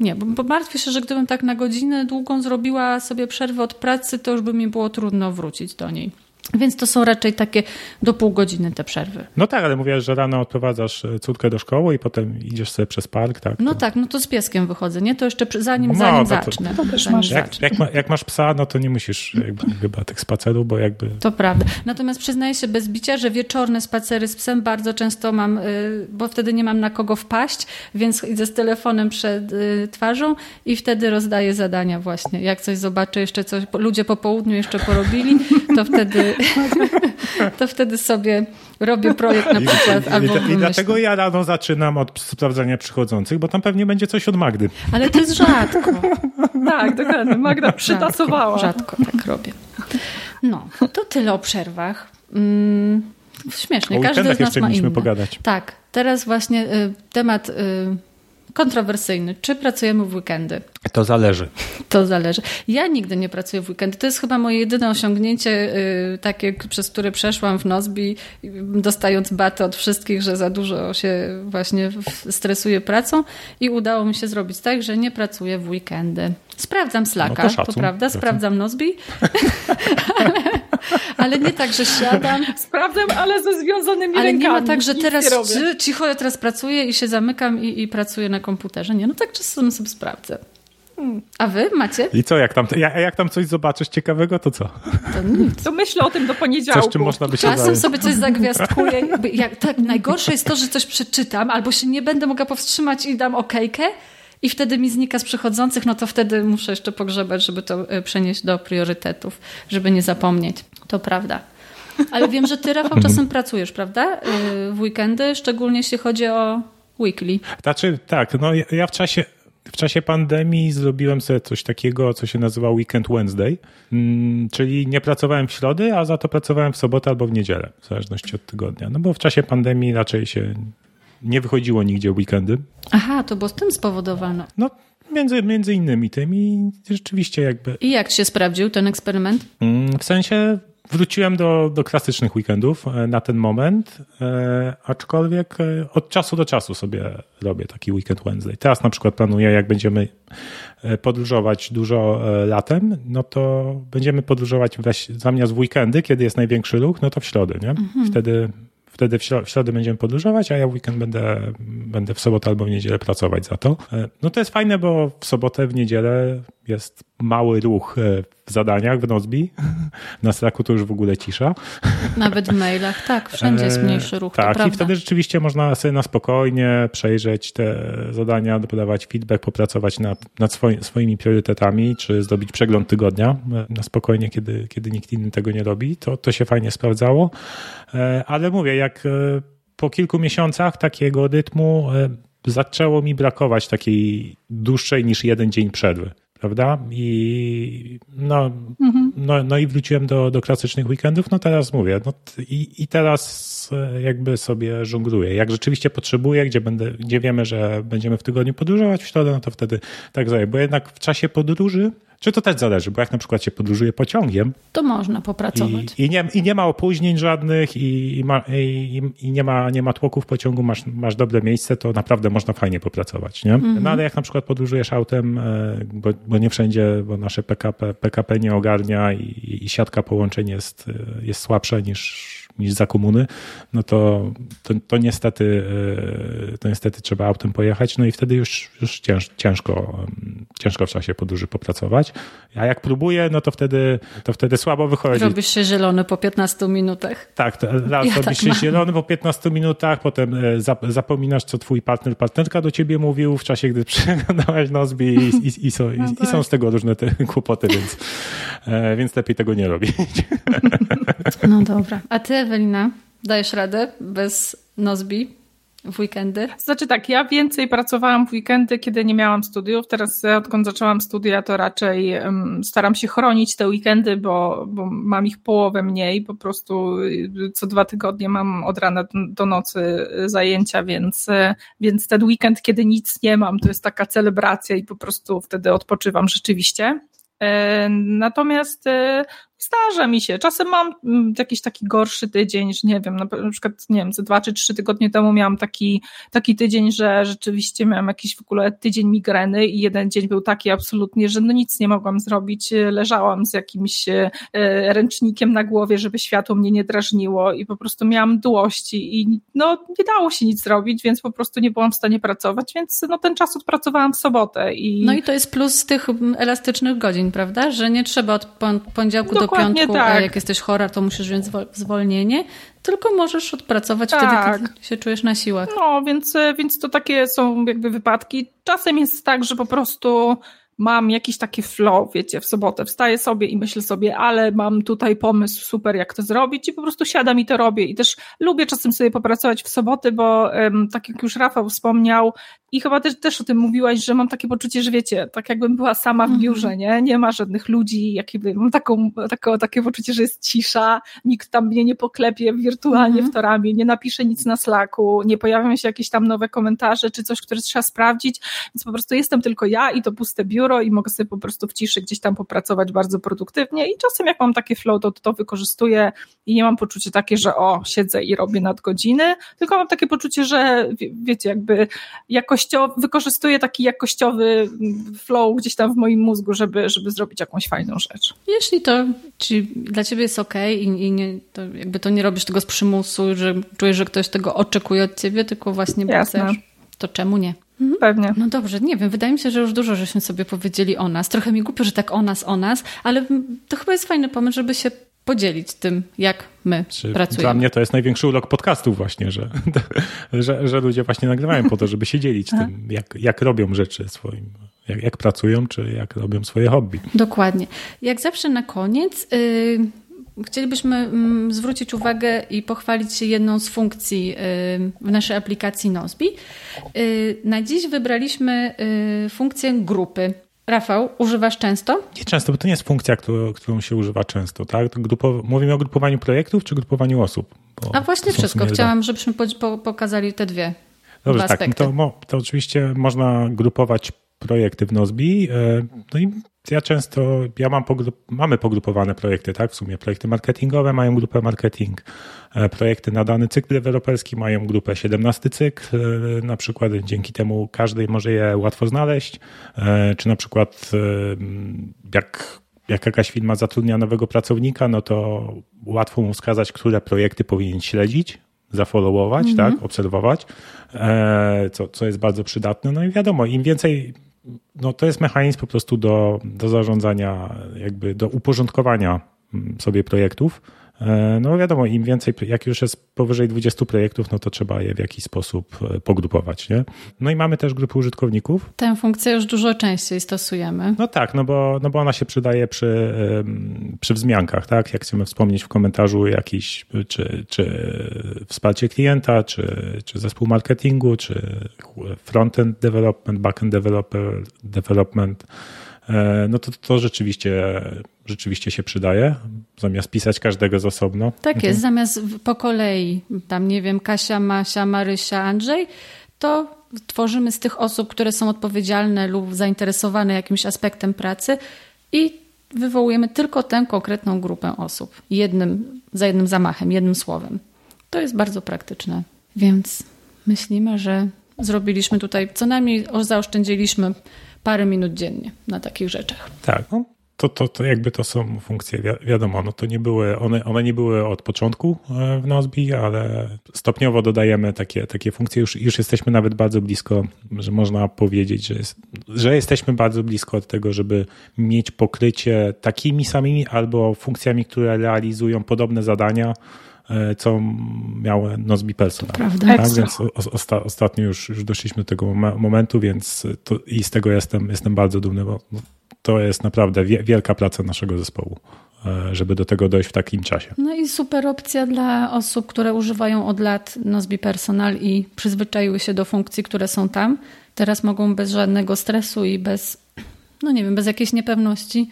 Nie, bo, bo martwię się, że gdybym tak na godzinę długą zrobiła sobie przerwę od pracy, to już by mi było trudno wrócić do niej. Więc to są raczej takie do pół godziny te przerwy. No tak, ale mówiłaś, że rano odprowadzasz e, córkę do szkoły i potem idziesz sobie przez park, tak? No tak, no to z pieskiem wychodzę, nie? To jeszcze zanim, no, zanim zacznę. To, to też masz. Jak, jak, ma, jak, masz psa, no to nie musisz jakby, chyba tych spacerów, bo jakby... To prawda. Natomiast przyznaję się bez bicia, że wieczorne spacery z psem bardzo często mam, y, bo wtedy nie mam na kogo wpaść, więc idę z telefonem przed y, twarzą i wtedy rozdaję zadania właśnie. Jak coś zobaczę, jeszcze coś, ludzie po południu jeszcze porobili, to wtedy to wtedy sobie robię projekt na przykład. I, albo i, i dlatego ja rano zaczynam od sprawdzania przychodzących, bo tam pewnie będzie coś od Magdy. Ale to jest rzadko. tak, dokładnie. Magda przytasowała. Rzadko, rzadko tak robię. No, to tyle o przerwach. Mm, śmiesznie, o każdy z nas ma inny. pogadać. Tak, teraz właśnie y, temat... Y, kontrowersyjny. Czy pracujemy w weekendy? To zależy. To zależy. Ja nigdy nie pracuję w weekendy. To jest chyba moje jedyne osiągnięcie, yy, takie, przez które przeszłam w Nozbi, dostając baty od wszystkich, że za dużo się właśnie stresuję pracą i udało mi się zrobić tak, że nie pracuję w weekendy. Sprawdzam Slacka, no to, to, prawda, sprawdzam Nozbi, ale, ale, nie tak, że siadam. Sprawdzam, ale ze związanymi ale rękami. Ale nie ma tak, że teraz cicho, ja teraz pracuję i się zamykam i, i pracuję na komputerze. Nie, no tak czasem sobie sprawdzę. A wy macie? I co, jak tam, jak tam coś zobaczysz ciekawego, to co? To nic. To myślę o tym do poniedziałku. Coś, czym można by się Czasem sobie coś zagwiazdkuję. Jak, tak, najgorsze jest to, że coś przeczytam, albo się nie będę mogła powstrzymać i dam okejkę, i wtedy mi znika z przychodzących, no to wtedy muszę jeszcze pogrzebać, żeby to e, przenieść do priorytetów, żeby nie zapomnieć. To prawda. Ale wiem, że ty, Rafał, czasem pracujesz, prawda? E, w weekendy, szczególnie jeśli chodzi o weekly. Znaczy, tak, no ja w czasie w czasie pandemii zrobiłem sobie coś takiego, co się nazywa Weekend Wednesday, mm, czyli nie pracowałem w środy, a za to pracowałem w sobotę albo w niedzielę, w zależności od tygodnia. No bo w czasie pandemii raczej się nie wychodziło nigdzie weekendy. Aha, to było z tym spowodowane. No, między, między innymi tym i rzeczywiście jakby... I jak się sprawdził ten eksperyment? Mm, w sensie wróciłem do, do klasycznych weekendów e, na ten moment, e, aczkolwiek e, od czasu do czasu sobie robię taki weekend Wednesday. Teraz na przykład planuję, jak będziemy podróżować dużo latem, no to będziemy podróżować zamiast w weekendy, kiedy jest największy ruch, no to w środę, nie? Mhm. Wtedy Wtedy w środę będziemy podróżować, a ja w weekend będę, będę w sobotę albo w niedzielę pracować za to. No to jest fajne, bo w sobotę, w niedzielę jest mały ruch e, w zadaniach w Nozbi. Na Slacku to już w ogóle cisza. Nawet w mailach, tak, wszędzie jest mniejszy ruch. Tak, i wtedy rzeczywiście można sobie na spokojnie przejrzeć te zadania, podawać feedback, popracować nad, nad swoimi, swoimi priorytetami, czy zrobić przegląd tygodnia e, na spokojnie, kiedy, kiedy nikt inny tego nie robi. To, to się fajnie sprawdzało. E, ale mówię, jak po kilku miesiącach takiego rytmu zaczęło mi brakować takiej dłuższej niż jeden dzień przerwy prawda? I no, mhm. no, no i wróciłem do, do klasycznych weekendów, no teraz mówię, no i, i teraz jakby sobie żongluję. Jak rzeczywiście potrzebuję, gdzie, będę, gdzie wiemy, że będziemy w tygodniu podróżować w środę, no to wtedy tak zrobię. Bo jednak w czasie podróży czy to też zależy, bo jak na przykład się podróżuje pociągiem. To można popracować. I, i, nie, i nie, ma opóźnień żadnych i, i, ma, i, nie ma, nie ma tłoków pociągu, masz, masz dobre miejsce, to naprawdę można fajnie popracować. Nie? -hmm. No ale jak na przykład podróżujesz autem, e, bo, bo nie wszędzie, bo nasze PKP, PKP nie ogarnia i, i siatka połączeń jest, e, jest słabsza niż niż za komuny, no to, to, to, niestety, e, to niestety trzeba autem pojechać, no i wtedy już, już cięż, ciężko, ciężko w czasie podróży popracować. A jak próbuję, no to wtedy, to wtedy słabo wychodzi. Robisz się zielony po 15 minutach. Tak, to, raz ja robisz tak się mam. zielony po 15 minutach, potem e, zapominasz, co twój partner, partnerka do ciebie mówił w czasie, gdy przeglądałaś Nozbi i, i, i, są, no i, są z tego różne te kłopoty, więc, więc lepiej tego nie robić. No dobra. A ty, Ewelina, dajesz radę bez Nozbi? w weekendy? Znaczy tak, ja więcej pracowałam w weekendy, kiedy nie miałam studiów. Teraz e, odkąd zaczęłam studia, to raczej um, staram się chronić te weekendy, bo, bo mam ich połowę mniej. Po prostu y, co dwa tygodnie mam od rana do nocy zajęcia, więc, e, więc ten weekend, kiedy nic nie mam, to jest taka celebracja i po prostu wtedy odpoczywam rzeczywiście. E, natomiast Zdarza mi się. Czasem mam mm, jakiś taki gorszy tydzień, że nie wiem, na przykład, nie wiem, ze dwa czy trzy tygodnie temu miałam taki, taki tydzień, że rzeczywiście miałam jakiś w ogóle tydzień migreny i jeden dzień był taki absolutnie, że no nic nie mogłam zrobić. Leżałam z jakimś e, ręcznikiem na głowie, żeby światło mnie nie drażniło i po prostu miałam dłości i no nie dało się nic zrobić, więc po prostu nie byłam w stanie pracować, więc no ten czas odpracowałam w sobotę. I... No i to jest plus tych elastycznych godzin, prawda? Że nie trzeba od poniedziałku do Dokładnie piątku, tak. a jak jesteś chora, to musisz wziąć zwolnienie, tylko możesz odpracować tak. wtedy, kiedy się czujesz na siłach. No, więc, więc to takie są jakby wypadki. Czasem jest tak, że po prostu mam jakiś taki flow, wiecie, w sobotę wstaję sobie i myślę sobie, ale mam tutaj pomysł super, jak to zrobić i po prostu siadam i to robię. I też lubię czasem sobie popracować w soboty, bo tak jak już Rafał wspomniał, i chyba też, też o tym mówiłaś, że mam takie poczucie, że wiecie, tak jakbym była sama w mhm. biurze, nie? Nie ma żadnych ludzi, jakby, mam taką, taką, takie poczucie, że jest cisza, nikt tam mnie nie poklepie wirtualnie mm. w to ramię, nie napisze nic na Slacku, nie pojawią się jakieś tam nowe komentarze, czy coś, które trzeba sprawdzić, więc po prostu jestem tylko ja i to puste biuro i mogę sobie po prostu w ciszy gdzieś tam popracować bardzo produktywnie i czasem jak mam takie flow, to to wykorzystuję i nie mam poczucia takie, że o, siedzę i robię nadgodziny, tylko mam takie poczucie, że wiecie, jakby jakoś jakościowy, wykorzystuję taki jakościowy flow gdzieś tam w moim mózgu, żeby, żeby zrobić jakąś fajną rzecz. Jeśli to ci, dla ciebie jest ok i, i nie, to jakby to nie robisz tego z przymusu, że czujesz, że ktoś tego oczekuje od ciebie, tylko właśnie chcesz, to czemu nie? Mhm. Pewnie. No dobrze, nie wiem, wydaje mi się, że już dużo żeśmy sobie powiedzieli o nas. Trochę mi głupio, że tak o nas, o nas, ale to chyba jest fajny pomysł, żeby się podzielić tym, jak my Czy pracujemy. Dla mnie to jest największy ulog podcastów właśnie, że, że, że ludzie właśnie nagrywają po to, żeby się dzielić tym, jak, jak robią rzeczy swoim, jak, jak pracują, czy jak robią swoje hobby. Dokładnie. Jak zawsze na koniec... Yy... Chcielibyśmy mm, zwrócić uwagę i pochwalić się jedną z funkcji w naszej aplikacji Nozbi. Y, na dziś wybraliśmy y, funkcję grupy. Rafał, używasz często? Nie często, bo to nie jest funkcja, którą, którą się używa często. Tak? Grupo, mówimy o grupowaniu projektów czy grupowaniu osób? A właśnie wszystko. Chciałam, żebyśmy po, po, pokazali te dwie. Dobrze, tak. No to, to oczywiście można grupować projekty w Nozbi. No i ja często, ja mam pogrup, mamy pogrupowane projekty, tak? W sumie projekty marketingowe mają grupę marketing, e, projekty na dany cykl deweloperski mają grupę 17 cykl, e, na przykład dzięki temu każdy może je łatwo znaleźć, czy na przykład jak jak jakaś firma zatrudnia nowego pracownika, no to łatwo mu wskazać, które projekty powinien śledzić, zafollowować, mm -hmm. tak, obserwować, co, co jest bardzo przydatne. No i wiadomo, im więcej no to jest mechanizm po prostu do, do zarządzania, jakby do uporządkowania mm, sobie projektów no wiadomo, im więcej, jak już jest powyżej 20 projektów, no to trzeba je w jakiś sposób e, pogrupować, nie? No i mamy też grupy użytkowników. Tę funkcję już dużo częściej stosujemy. No tak, no bo, no bo ona się przydaje przy, przy wzmiankach, tak? Jak chcemy wspomnieć w komentarzu jakiś, czy, czy wsparcie klienta, czy, czy zespół marketingu, czy frontend development, backend developer, development, no to, to rzeczywiście, rzeczywiście się przydaje, zamiast pisać każdego z osobno. Tak mhm. jest, zamiast po kolei, tam nie wiem, Kasia, Masia, Marysia, Andrzej, to tworzymy z tych osób, które są odpowiedzialne lub zainteresowane jakimś aspektem pracy i wywołujemy tylko tę konkretną grupę osób jednym, za jednym zamachem, jednym słowem. To jest bardzo praktyczne. Więc myślimy, że zrobiliśmy tutaj, co najmniej zaoszczędziliśmy parę minut dziennie na takich rzeczach. Tak, no, to, to, to jakby to są funkcje, wi wiadomo, no to nie były, one, one nie były od początku e, w Nozbi, ale stopniowo dodajemy takie, takie funkcje, już, już jesteśmy nawet bardzo blisko, że można powiedzieć, że, jest, że jesteśmy bardzo blisko od tego, żeby mieć pokrycie takimi samymi albo funkcjami, które realizują podobne zadania, co miały Nozbi Personal. Prawda. Tak? Więc osta ostatnio już, już doszliśmy do tego momentu, więc to, i z tego jestem, jestem bardzo dumny, bo to jest naprawdę wielka praca naszego zespołu, e, żeby do tego dojść w takim czasie. No i super opcja dla osób, które używają od lat Nozbi Personal i przyzwyczaiły się do funkcji, które są tam. Teraz mogą bez żadnego stresu i bez, no nie wiem, bez jakiejś niepewności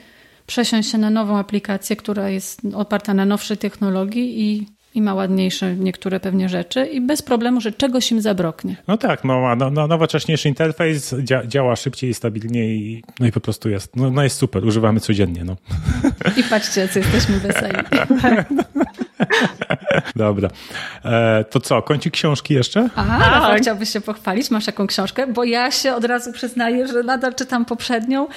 przesiąść się na nową aplikację, która jest oparta na nowszej technologii i i ma ładniejsze niektóre pewnie rzeczy i bez problemu, że czegoś im zabroknie. No tak, no, no, no nowocześniejszy interfejs dzia, działa szybciej i stabilniej no i po prostu jest, no, no jest super, używamy codziennie. No. I patrzcie, co jesteśmy weseli. Dobra. E, to co, kończy książki jeszcze? Aha, tak. chciałbyś się pochwalić? Masz jaką książkę? Bo ja się od razu przyznaję, że nadal czytam poprzednią,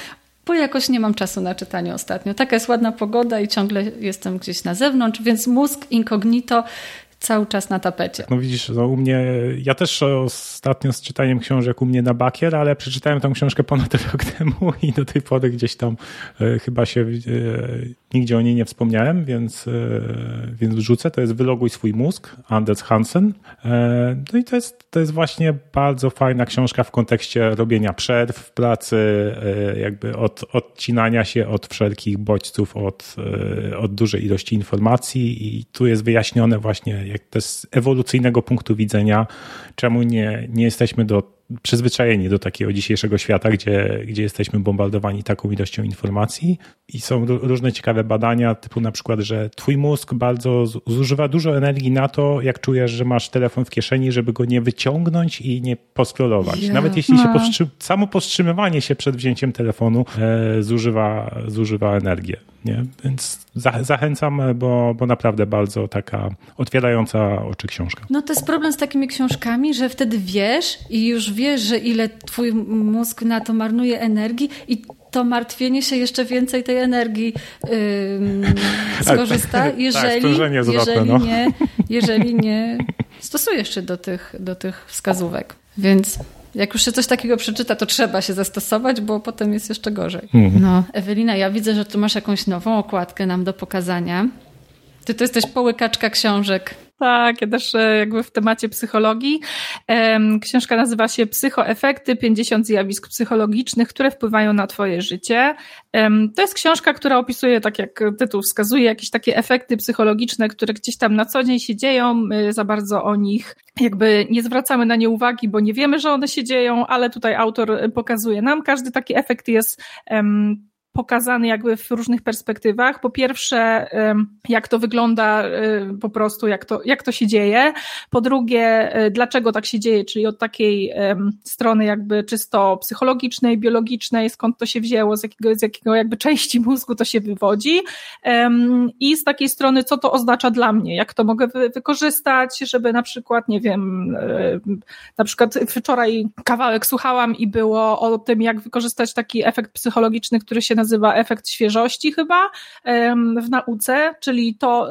bo jakoś nie mam czasu na czytanie ostatnio. Taka jest ładna pogoda i ciągle jestem gdzieś na zewnątrz, więc mózg incognito cały czas na tapecie. No widzisz, no u mnie, ja też ostatnio z czytaniem książek u mnie na bakier, ale przeczytałem tą książkę ponad rok temu i do tej pory gdzieś tam e, chyba się e, nigdzie o niej nie wspomniałem, więc, e, więc wrzucę. To jest Wyloguj swój mózg, Anders Hansen. E, no i to jest, to jest właśnie bardzo fajna książka w kontekście robienia przerw w pracy, e, jakby od, odcinania się od wszelkich bodźców, od, od dużej ilości informacji i tu jest wyjaśnione właśnie jak to z ewolucyjnego punktu widzenia, czemu nie, nie jesteśmy do przyzwyczajeni do takiego dzisiejszego świata, gdzie, gdzie jesteśmy bombardowani taką ilością informacji i są różne ciekawe badania, typu na przykład, że twój mózg bardzo zużywa dużo energii na to, jak czujesz, że masz telefon w kieszeni, żeby go nie wyciągnąć i nie poskrolować. Yeah. Nawet jeśli się powstrzy- samo powstrzymywanie się przed wzięciem telefonu e, zużywa, zużywa energię. Nie? Więc za, zachęcam, bo, bo naprawdę bardzo taka otwierająca oczy książka. No to jest problem z takimi książkami, że wtedy wiesz i już wiesz, że ile twój mózg na to marnuje energii i to martwienie się jeszcze więcej tej energii yy, skorzysta, jeżeli, tak, jeżeli, no. nie, jeżeli nie stosujesz się do tych, do tych wskazówek. Więc jak już się coś takiego przeczyta, to trzeba się zastosować, bo potem jest jeszcze gorzej. Mhm. No, Ewelina, ja widzę, że tu masz jakąś nową okładkę nam do pokazania. Ty to jesteś połykaczka książek. Tak, ja też e, jakby w temacie psychologii. Książka nazywa się Psychoefekty 50 zjawisk psychologicznych, które wpływają na Twoje życie. To jest książka, która opisuje, tak jak tytuł wskazuje, jakieś takie efekty psychologiczne, które gdzieś tam na co dzień się dzieją. My za bardzo o nich jakby nie zwracamy na nie uwagi, bo nie wiemy, że one się dzieją, ale tutaj autor pokazuje nam. Każdy taki efekt jest pokazany jakby w różnych perspektywach. Po pierwsze, jak to wygląda po prostu, jak to, jak to się dzieje. Po drugie, e, dlaczego tak się dzieje, czyli od takiej strony jakby czysto psychologicznej, biologicznej, skąd to się wzięło, z jakiego, z jakiego jakby części mózgu to się wywodzi. I z takiej strony, co to oznacza dla mnie, jak to mogę wykorzystać, żeby na przykład, nie wiem, e, na przykład wczoraj kawałek słuchałam i było o tym, jak wykorzystać taki efekt psychologiczny, który się nazywa efekt świeżości chyba w nauce, czyli to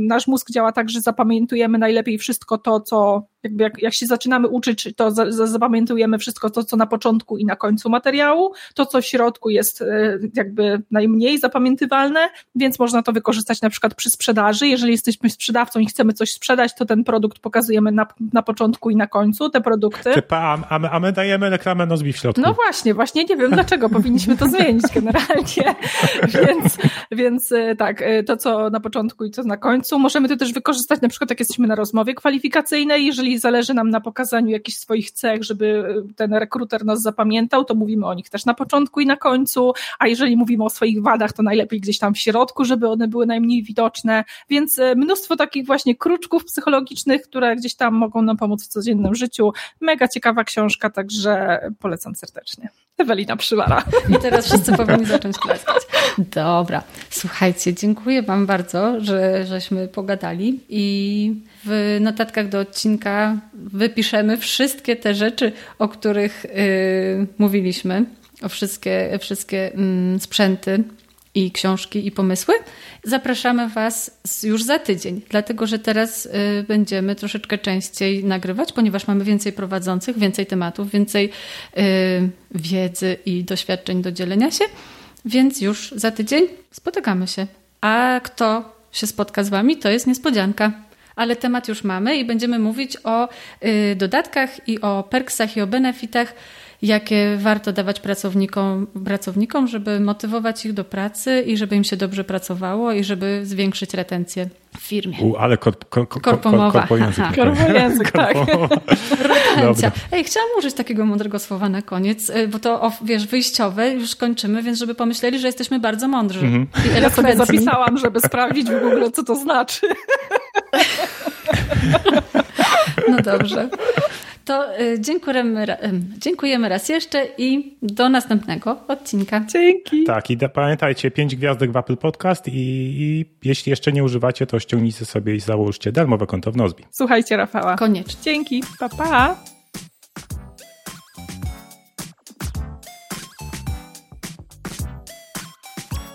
nasz mózg działa tak, że zapamiętujemy najlepiej wszystko to, co jakby jak, jak się zaczynamy uczyć, to za, za, zapamiętujemy wszystko to, co na początku i na końcu materiału, to, co w środku jest e, jakby najmniej zapamiętywalne, więc można to wykorzystać na przykład przy sprzedaży. Jeżeli jesteśmy sprzedawcą i chcemy coś sprzedać, to ten produkt pokazujemy na, na początku i na końcu, te produkty. Typa, a, my, a my dajemy reklamę Nozbi w środku. No właśnie, właśnie nie wiem dlaczego powinniśmy to zmienić generalnie, więc, więc e, tak, e, to co na początku i co na końcu. Możemy to też wykorzystać na przykład jak jesteśmy na rozmowie kwalifikacyjnej, jeżeli zależy nam na pokazaniu jakichś swoich cech, żeby ten rekruter nas zapamiętał, to mówimy o nich też na początku i na końcu, a jeżeli mówimy o swoich wadach, to najlepiej gdzieś tam w środku, żeby one były najmniej widoczne, więc e, mnóstwo takich właśnie kruczków psychologicznych, które gdzieś tam mogą nam pomóc w codziennym życiu. Mega ciekawa książka, także polecam serdecznie. Ewelina Przywara. I teraz wszyscy powinni zacząć klaskać. Dobra, słuchajcie, dziękuję Wam bardzo, że żeśmy pogadali i w notatkach do odcinka wypiszemy wszystkie te rzeczy, o których yy, mówiliśmy, o wszystkie, wszystkie yy, sprzęty i książki i pomysły. Zapraszamy Was już za tydzień, dlatego że teraz y, będziemy troszeczkę częściej nagrywać, ponieważ mamy więcej prowadzących, więcej tematów, więcej y, wiedzy i doświadczeń do dzielenia się, więc już za tydzień spotykamy się. A kto się spotka z Wami, to jest niespodzianka. Ale temat już mamy i będziemy mówić o y, dodatkach i o perksach i o benefitach jakie warto dawać pracownikom, pracownikom, żeby motywować ich do pracy i żeby im się dobrze pracowało i żeby zwiększyć retencję w firmie. U, ale korp, korp, korp, korpomowa. korpojęzyk. Korpojęzyk, tak. Retencja. Ej, chciałam użyć takiego mądrego słowa na koniec, y, bo to, wiesz, wyjściowe, już kończymy, więc żeby pomyśleli, że jesteśmy bardzo mądrzy i Ja sobie zapisałam, żeby sprawdzić w ogóle, co to znaczy. No dobrze. To y, dziękujemy, dziękujemy raz jeszcze i do następnego odcinka. Dzięki. Tak, i da, pamiętajcie, pięć gwiazdek w Apple Podcast i, i, jeśli jeszcze nie używacie, to ściągnijcie sobie i załóżcie darmowe konto w Nozbi. Słuchajcie Rafała. Koniecznie. Dzięki. Pa, pa.